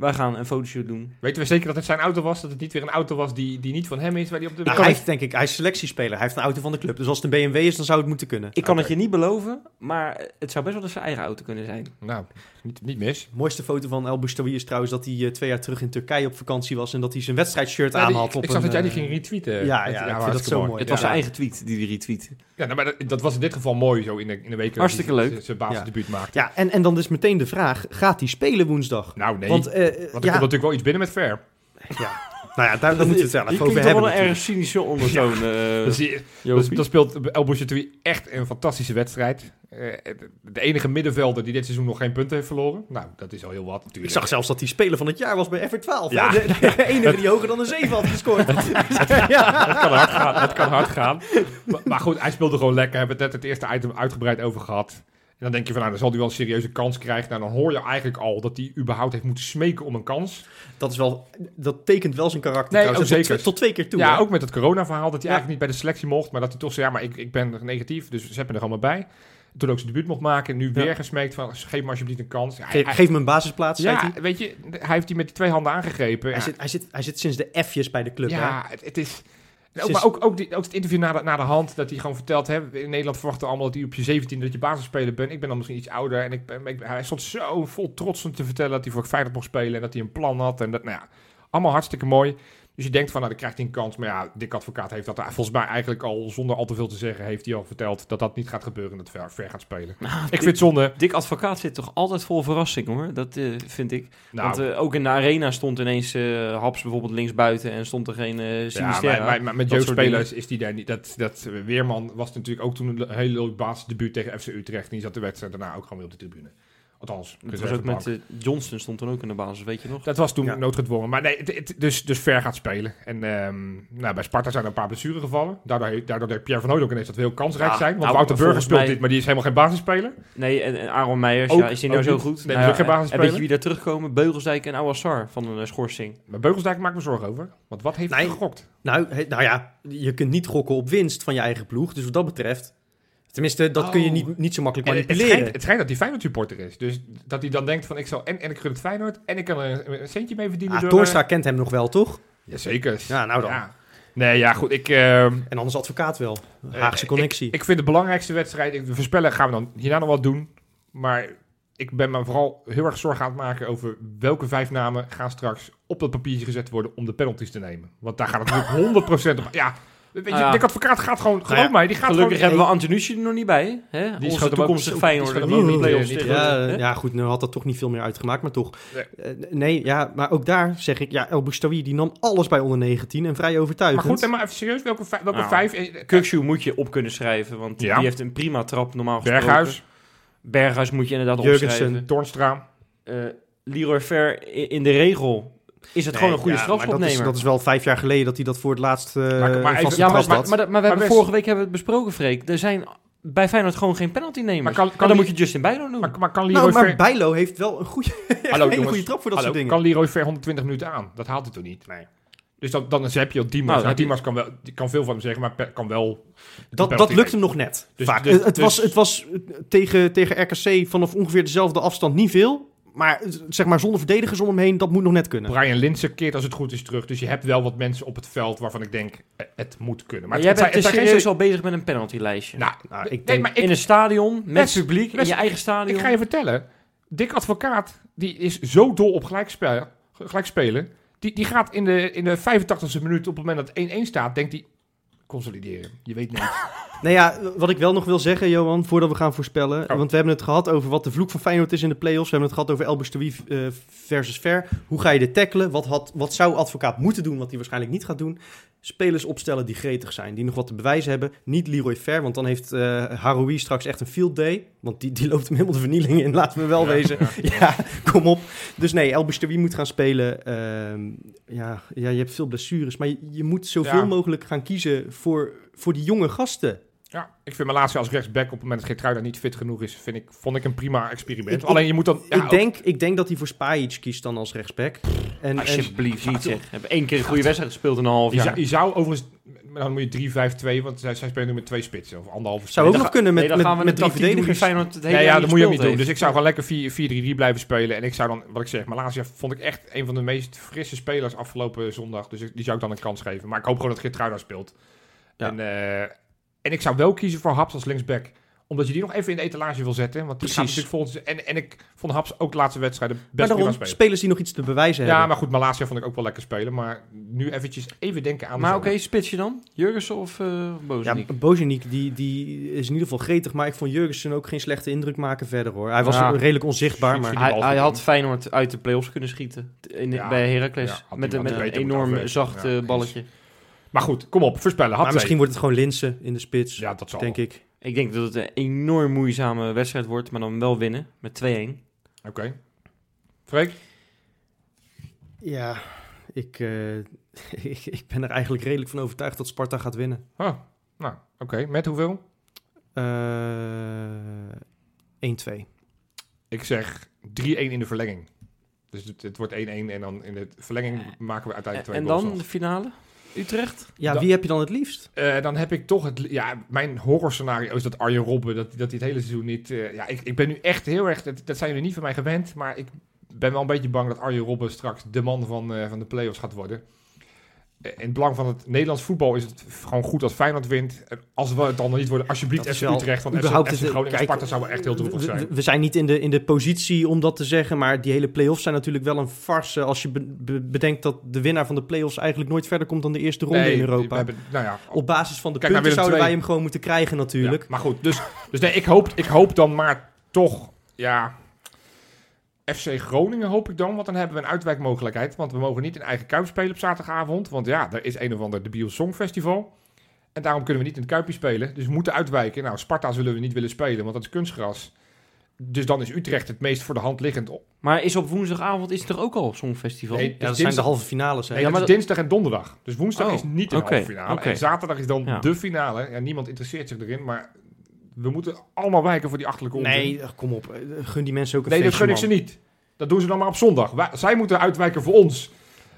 Wij gaan een fotoshoot doen. Weten we zeker dat het zijn auto was? Dat het niet weer een auto was die, die niet van hem is? Waar die op de... Nou, hij heeft, denk ik, hij is selectiespeler. Hij heeft een auto van de club. Dus als het een BMW is, dan zou het moeten kunnen. Ik kan het je niet beloven, maar het zou best wel eens zijn eigen auto kunnen zijn. Nou, niet, niet mis. De mooiste foto van El Boustawi is trouwens dat hij eh, twee jaar terug in Turkije op vakantie was en dat hij zijn wedstrijdshirt Ja, aan die- had. ik op ik zag een, dat jij die eh, ging retweeten. ja, ja, ik vind dat zo mooi. Het was Ja. zijn eigen tweet die hij retweet. Ja, nou, maar dat, dat was in dit geval mooi zo in de, in de week. dat Hartstikke hij leuk. Zijn basisdebuut maakte. Ja, en, en dan is meteen de vraag, gaat hij spelen woensdag? Nou, nee. Want, eh, Want er ja, komt natuurlijk wel iets binnen met Ver. nou ja, daar, moeten we het wel Je even over hebben. wel een erg cynische ondertoon, eh, je- Jopie. dan, dan speelt El Bouchatoui echt een fantastische wedstrijd. Eh, de- enige middenvelder die dit seizoen nog geen punten heeft verloren. Nou, dat is al heel wat Ik natuurlijk. zag zelfs dat hij speler van het jaar was bij F12. Ja. Ja. De, de enige die hoger dan een 7 had gescoord. ja. Het kan hard gaan. Het kan hard gaan. Maar, maar goed, hij speelde gewoon lekker. We hebben het net het eerste item uitgebreid over gehad. Dan denk je van, nou, dan zal hij wel een serieuze kans krijgen. Nou, dan hoor je eigenlijk al dat hij überhaupt heeft moeten smeken om een kans. Dat, is wel, dat tekent wel zijn karakter Nee, trouwens. Tot- zeker. Tot, twee keer toe. ja, hè? ook met het corona-verhaal, dat hij Ja. eigenlijk niet bij de selectie mocht. Maar dat hij toch zei, ja, maar ik, ik ben negatief, dus zet me er allemaal bij. Toen ook zijn debuut mocht maken. Nu Ja. weer gesmeekt van, geef me alsjeblieft een kans. Ja, Ge- hij- geef me een basisplaats, zei ja hij. weet je, hij heeft die met die twee handen aangegrepen. Hij, Ja. zit, hij, zit, hij zit sinds de F'jes bij de club. hè? Ja, het, het is... Ook, maar ook, ook, die, ook het interview na de, na de hand, dat hij gewoon vertelt... Hè, in Nederland verwachten allemaal dat hij op je 17 dat je basisspeler bent. Ik ben dan misschien iets ouder. En ik, ben- ik, hij stond zo vol trots om te vertellen dat hij voor Feyenoord mocht spelen... en dat hij een plan had. En dat, nou ja, allemaal hartstikke mooi. Dus je denkt van, nou, dan krijgt hij een kans. Maar ja, Dick Advocaat heeft dat volgens mij eigenlijk al... zonder al te veel te zeggen, heeft hij al verteld... dat dat niet gaat gebeuren en dat ver, ver gaat spelen. Nou, Ik vind het zonde. Dick Advocaat zit toch altijd vol verrassing hoor. Dat eh, vind ik. Nou, Want eh, ook in de arena stond ineens eh Haps bijvoorbeeld linksbuiten en stond er geen Ja, Sinisterra. maar, maar, maar met jeugdspelers is die daar niet. Dat, dat Weerman was natuurlijk ook toen een heel leuk basisdebuut tegen FC Utrecht. En die zat de wedstrijd daarna ook gewoon weer op de tribune. Althans, Dat was ook met eh, Johnston stond toen ook in de basis, weet je nog? Dat was toen Ja. noodgedwongen. Maar nee, het- het- dus, dus ver gaat spelen. En ehm, nou, bij Sparta zijn er een paar blessuren gevallen. Daardoor, daardoor deed Pierre van Hooyd ook ineens dat we heel kansrijk Ja, zijn. Want nou, Wouter Burger speelt mij- niet, maar die is helemaal geen basisspeler. Nee, en, en Aaron Meijers, Ook- ja, is hij nou zo niet. goed? Nee, Nou is ook geen basisspeler. En weet je wie daar terugkomen? Beugelsdijk en Awassar van een eh, schorsing. Maar Beugelsdijk maakt me zorgen over. Want wat heeft hij gegokt? Nou, he- nou ja, je kunt niet gokken op winst van je eigen ploeg. Dus wat dat betreft... Tenminste, dat kun je Oh. niet, niet zo makkelijk manipuleren. schijnt, het schijnt dat hij Feyenoord supporter is. Dus dat hij dan denkt van ik zal en, en ik gun het Feyenoord en ik kan er een, een centje mee verdienen. Ah, door, Toornstra kent hem nog wel, toch? eh, Jazeker. Ja, nou dan. Ja. Nee, ja goed. Ik, ehm, En anders advocaat wel. Eh, Haagse connectie. Ik vind de belangrijkste wedstrijd, ik, de voorspellen gaan we dan hierna nog wat doen. Maar ik ben me vooral heel erg zorgen aan het maken over welke vijf namen gaan straks op dat papiertje gezet worden om de penalties te nemen. Want daar gaat het natuurlijk 100% op. Ja, weet je, Ah, ja. Dick Advocaat gaat gewoon, geloof ja, mij, die gaat Gelukkig gewoon... hebben we Antonucci er nog niet bij. Hè? schoot Onze toekomstige die Feyenoord. Die de eh, ja, ja, goed, nu had dat toch niet veel meer uitgemaakt, maar toch. Nee. Eh, nee, ja, maar ook daar zeg ik, ja, El Boustawi die nam alles bij onder 19 en vrij overtuigend. Maar goed, en maar even serieus, welke, vijf- welke Nou, vijf... eh, Kukshoe moet je op kunnen schrijven, want Ja. die heeft een prima trap normaal gesproken. Berghuis, Berghuis moet je inderdaad Jurgensen. opschrijven. Toornstra. Eh Leroy Fer i- in de regel is het gewoon een goede ja, maar dat is, dat is wel vijf jaar geleden dat hij dat voor het laatst uh, Maar- maar even- vast ja, maar, maar, had. maar, maar we hebben best- vorige week hebben we het besproken, Freek. Er zijn bij Feyenoord gewoon geen penaltynemers. Maar kan- En kan dan die- moet je Justin Bijlo doen. Maar, maar kan Leroy nou, maar Ver... Bijlo heeft wel een goede, Hallo, een jongens. goede trap voor dat Hallo, soort dingen. kan Leroy Ver 120 minuten aan? Dat haalt hij toch niet? Nee. Dus dan, dan heb je al Dimas. Nou, Nou, Dimas kan, wel, kan veel van hem zeggen, maar kan wel... Dat, penalty dat lukt nemen. hem nog net. Dus- vaak. dus- het, het dus- was, het was eh, tegen, tegen RKC vanaf ongeveer dezelfde afstand niet veel. Maar zeg maar zonder verdedigers om hem heen, dat moet nog net kunnen. Brian Linsen keert als het goed is terug. Dus je hebt wel wat mensen op het veld waarvan ik denk, eh, het moet kunnen. Maar Maar jij het, bent het serieus geen... al bezig met een penaltylijstje. Nou, Nou, ik nee, denk- maar ik, in een stadion, met publiek, in Wes- je eigen stadion. ik ga je vertellen. Dick Advocaat, die is zo dol op gelijkspel, gelijkspelen. Die, die gaat in de, in de 85e minuut, op het moment dat het 1-1 staat, denkt hij... Consolideren. Je weet niet. Nou ja, wat ik wel nog wil zeggen, Johan, voordat we gaan voorspellen. Oh. Want we hebben het gehad over wat de vloek van Feyenoord is in de play-offs. We hebben het gehad over El Boustawi eh, versus Ver. Hoe ga je dit tackelen? Wat, had, wat zou advocaat moeten doen, wat hij waarschijnlijk niet gaat doen? Spelers opstellen die gretig zijn, die nog wat te bewijzen hebben. Niet Leroy Ver, want dan heeft eh Haroui straks echt een field day. Want die, die loopt hem helemaal de vernieling in, laten we wel wezen. Ja, kom op. Dus nee, El Boustawi moet gaan spelen. Ehm, ja, ja, je hebt veel blessures, maar je, je moet zoveel Ja. mogelijk gaan kiezen voor, voor die jonge gasten. Ja, ik vind Malasia als rechtsback op het moment dat Geertruida niet fit genoeg is, vind ik, vond ik een prima experiment. Ik- Alleen je moet dan... ja, ik, denk, ik denk dat hij voor Spajic kiest dan als rechtsback. En, en, Alsjeblieft niet zeg. We hebben één keer een goede wedstrijd gespeeld in een half Je jaar. zou, je zou overigens, dan moet je 3-5-2, want zij, zij spelen nu met twee spitsen of anderhalve zou ook nog kunnen met, nee, dan met, gaan we met met drie drie verdedigers. Feyenoord het hele Nee, ja, dat moet je ook niet doen. Dus ik zou gewoon lekker 4-4-3 blijven spelen. En ik zou dan, wat ik zeg, Malasia vond ik echt een van de meest frisse spelers afgelopen zondag. Dus ik- die zou ik dan een kans geven. Maar ik hoop gewoon dat Geertruida speelt. Ja. En, eh, en ik zou wel kiezen voor Haps als linksback. Omdat je die nog even in de etalage wil zetten. Want Precies. natuurlijk volgens... En, en ik vond Haps ook de laatste wedstrijden Maar best prima daarom, spelen. spelers die nog iets te bewijzen Ja, hebben. maar goed, Malasia vond ik ook wel lekker spelen. Maar nu eventjes even denken aan de Maar oké, spitsje dan? Jurgensen of uh, ja, die, die is in ieder geval gretig. Maar ik vond Jurgensen ook geen slechte indruk maken verder hoor. Hij was Ja. redelijk onzichtbaar. Maar hij, hij had. Feyenoord uit de play-offs kunnen schieten. In, Ja, bij Heracles. ja, met een, met enorm zacht Ja, eh, eens. Maar goed, kom op, voorspellen. Maar misschien wordt het gewoon Linsen in de spits, Ja, dat zal denk wel. ik. Ik denk dat het een enorm moeizame wedstrijd wordt, maar dan wel winnen met 2-1. Oké. Freek? Ja, ik, eh, ik, ik ben er eigenlijk redelijk van overtuigd dat Sparta gaat winnen. Oh, nou, oké. Met hoeveel? Eh 1-2. Ik zeg 3-1 in de verlenging. Dus het, het wordt 1-1 en dan in de verlenging maken we uiteindelijk twee En goals dan af. de finale? Utrecht? Ja, wie heb je dan het liefst? Eh, dan heb ik toch het... Ja, mijn horrorscenario is dat Arjen Robben, dat, dat hij het hele seizoen niet... eh, ja, ik, ik ben nu echt heel erg... Dat, dat zijn jullie niet van mij gewend, maar ik ben wel een beetje bang dat Arjen Robben straks de man van, eh, van de play-offs gaat worden. In het belang van het Nederlands voetbal is het gewoon goed als Feyenoord wint. En als we het dan niet worden, alsjeblieft Dat FC Utrecht. Want überhaupt FC Groningen en kijk, Sparta zou wel echt heel droevig we, zijn. we- we zijn niet in de, in de positie om dat te zeggen, maar die hele play-offs zijn natuurlijk wel een farce als je be- be- bedenkt dat de winnaar van de play-offs eigenlijk nooit verder komt dan de eerste ronde Nee, in Europa. hebben, nou ja, Op basis van de Kijk punten zouden wij hem gewoon moeten krijgen natuurlijk. Ja, maar goed, dus, dus nee, ik, hoop, ik hoop dan maar toch, ja, FC Groningen hoop ik dan, want dan hebben we een uitwijkmogelijkheid. Want we mogen niet in eigen Kuip spelen op zaterdagavond, want ja, er is een of ander debiel songfestival. En daarom kunnen we niet in het Kuipje spelen, dus we moeten uitwijken. Nou, Sparta zullen we niet willen spelen, want dat is kunstgras. Dus dan is Utrecht het meest voor de hand liggend. op- Maar is op woensdagavond is het toch ook al Songfestival? Nee, Ja, dat zijn de halve finales. Hè? nee, Ja, dat maar is dinsdag en donderdag. Dus woensdag Oh, is niet oké, halve finale. En zaterdag is dan Ja. de finale. Ja, niemand interesseert zich erin, maar we moeten allemaal wijken voor die achterlijke onzin. Nee, kom op. Eh, Gun die mensen ook een Nee, dat feestje, gun ik ze man. niet. Dat doen ze dan maar op zondag. Wij- zij moeten uitwijken voor ons.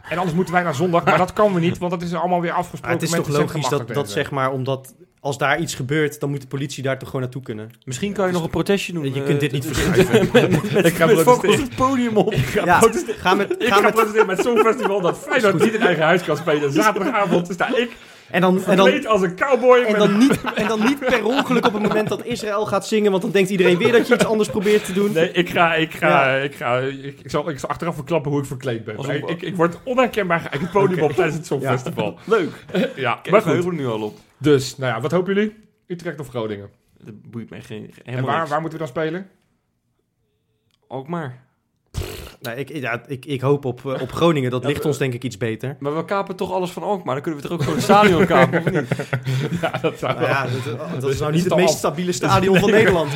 En anders moeten wij naar zondag. Maar dat kan we niet, want dat is allemaal weer Maar afgesproken. het is met toch de logisch dat, dat zeg maar, omdat als daar iets gebeurt, dan moet de politie daar toch gewoon naartoe kunnen. Misschien kan je nog een protestje doen. Je eh, kunt dit niet met- verschuiven. Ik ga protesteren. het podium op. Ja, ga met, Ik ga ga met, protesteren met het Songfestival dat Feyenoord niet in eigen huis kan spelen. Zaterdagavond sta ik en, dan, en, dan, als een cowboy. en, met- dan niet, en dan niet per ongeluk op het moment dat Israël gaat zingen, want dan denkt iedereen weer dat je iets anders probeert te doen. Nee, ik ga, ik ga, ik ga, ik, ik zal, ik zal achteraf verklappen hoe ik verkleed ben. Een- ik, ik word onherkenbaar het podium op tijdens het Songfestival. Leuk. Ja, Kijk, maar goed. er nu al op. Dus, nou ja, wat hopen jullie? Utrecht of Groningen? Dat boeit mij geen, En waar, niks. waar moeten we dan spelen? Ook maar. Nou, ik, ja, ik, ik hoop op, eh, op Groningen, dat Ja, ligt we- ons denk ik iets beter. Maar we kapen toch alles van Alkmaar. Dan kunnen we toch ook gewoon het stadion kapen, of niet? Ja, dat zou Nou ja, dat, dat Dus is nou is niet het het meest stabiele stadion van Nederland.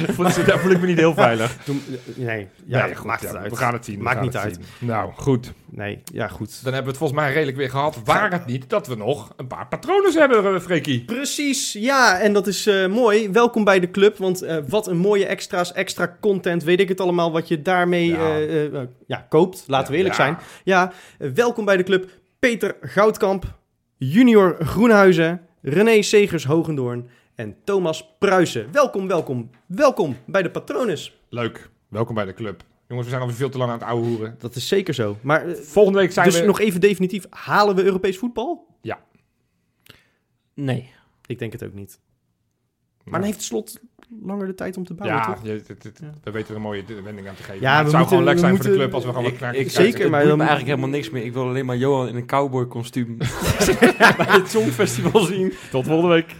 Daar voel ik me niet heel veilig. Doe- nee, ja, Nee, goed, maakt ja, het uit. We gaan het zien. Maakt niet uit. Nou, goed. Nee, ja goed. Dan hebben we het volgens mij redelijk weer gehad. Waar het niet dat we nog een paar patronen hebben, eh, Freekie. Precies, ja, en dat is eh, mooi. Welkom bij de club, want eh, wat een mooie extra's, extra content, weet ik het allemaal, wat je daarmee Ja. eh, eh, eh, ja, koopt. Laten we eerlijk Ja. zijn. Ja, welkom bij de club. Peter Goudkamp, Junior Groenhuizen, René Segers Hogendoorn en Thomas Pruisen. Welkom, welkom, welkom bij de Patronus. Leuk. Welkom bij de club. Jongens, we zijn alweer veel te lang aan het ouwe hoeren. Dat is zeker zo. Maar eh, Volgende week zijn dus we... nog even definitief, halen we Europees voetbal? Nee. Ik denk het ook niet. Maar dan heeft het slot langer de tijd om te bouwen, Ja, toch? je- het- het- Ja. we weten er een mooie wending aan te geven. Ja, Maar het zou moeten- gewoon leuk we zijn voor de club als we gewoon wat Ik, ik, Zeker, maar dan- eigenlijk helemaal niks meer. Ik wil alleen maar Johan in een cowboy kostuum bij het Songfestival zien. Tot volgende week.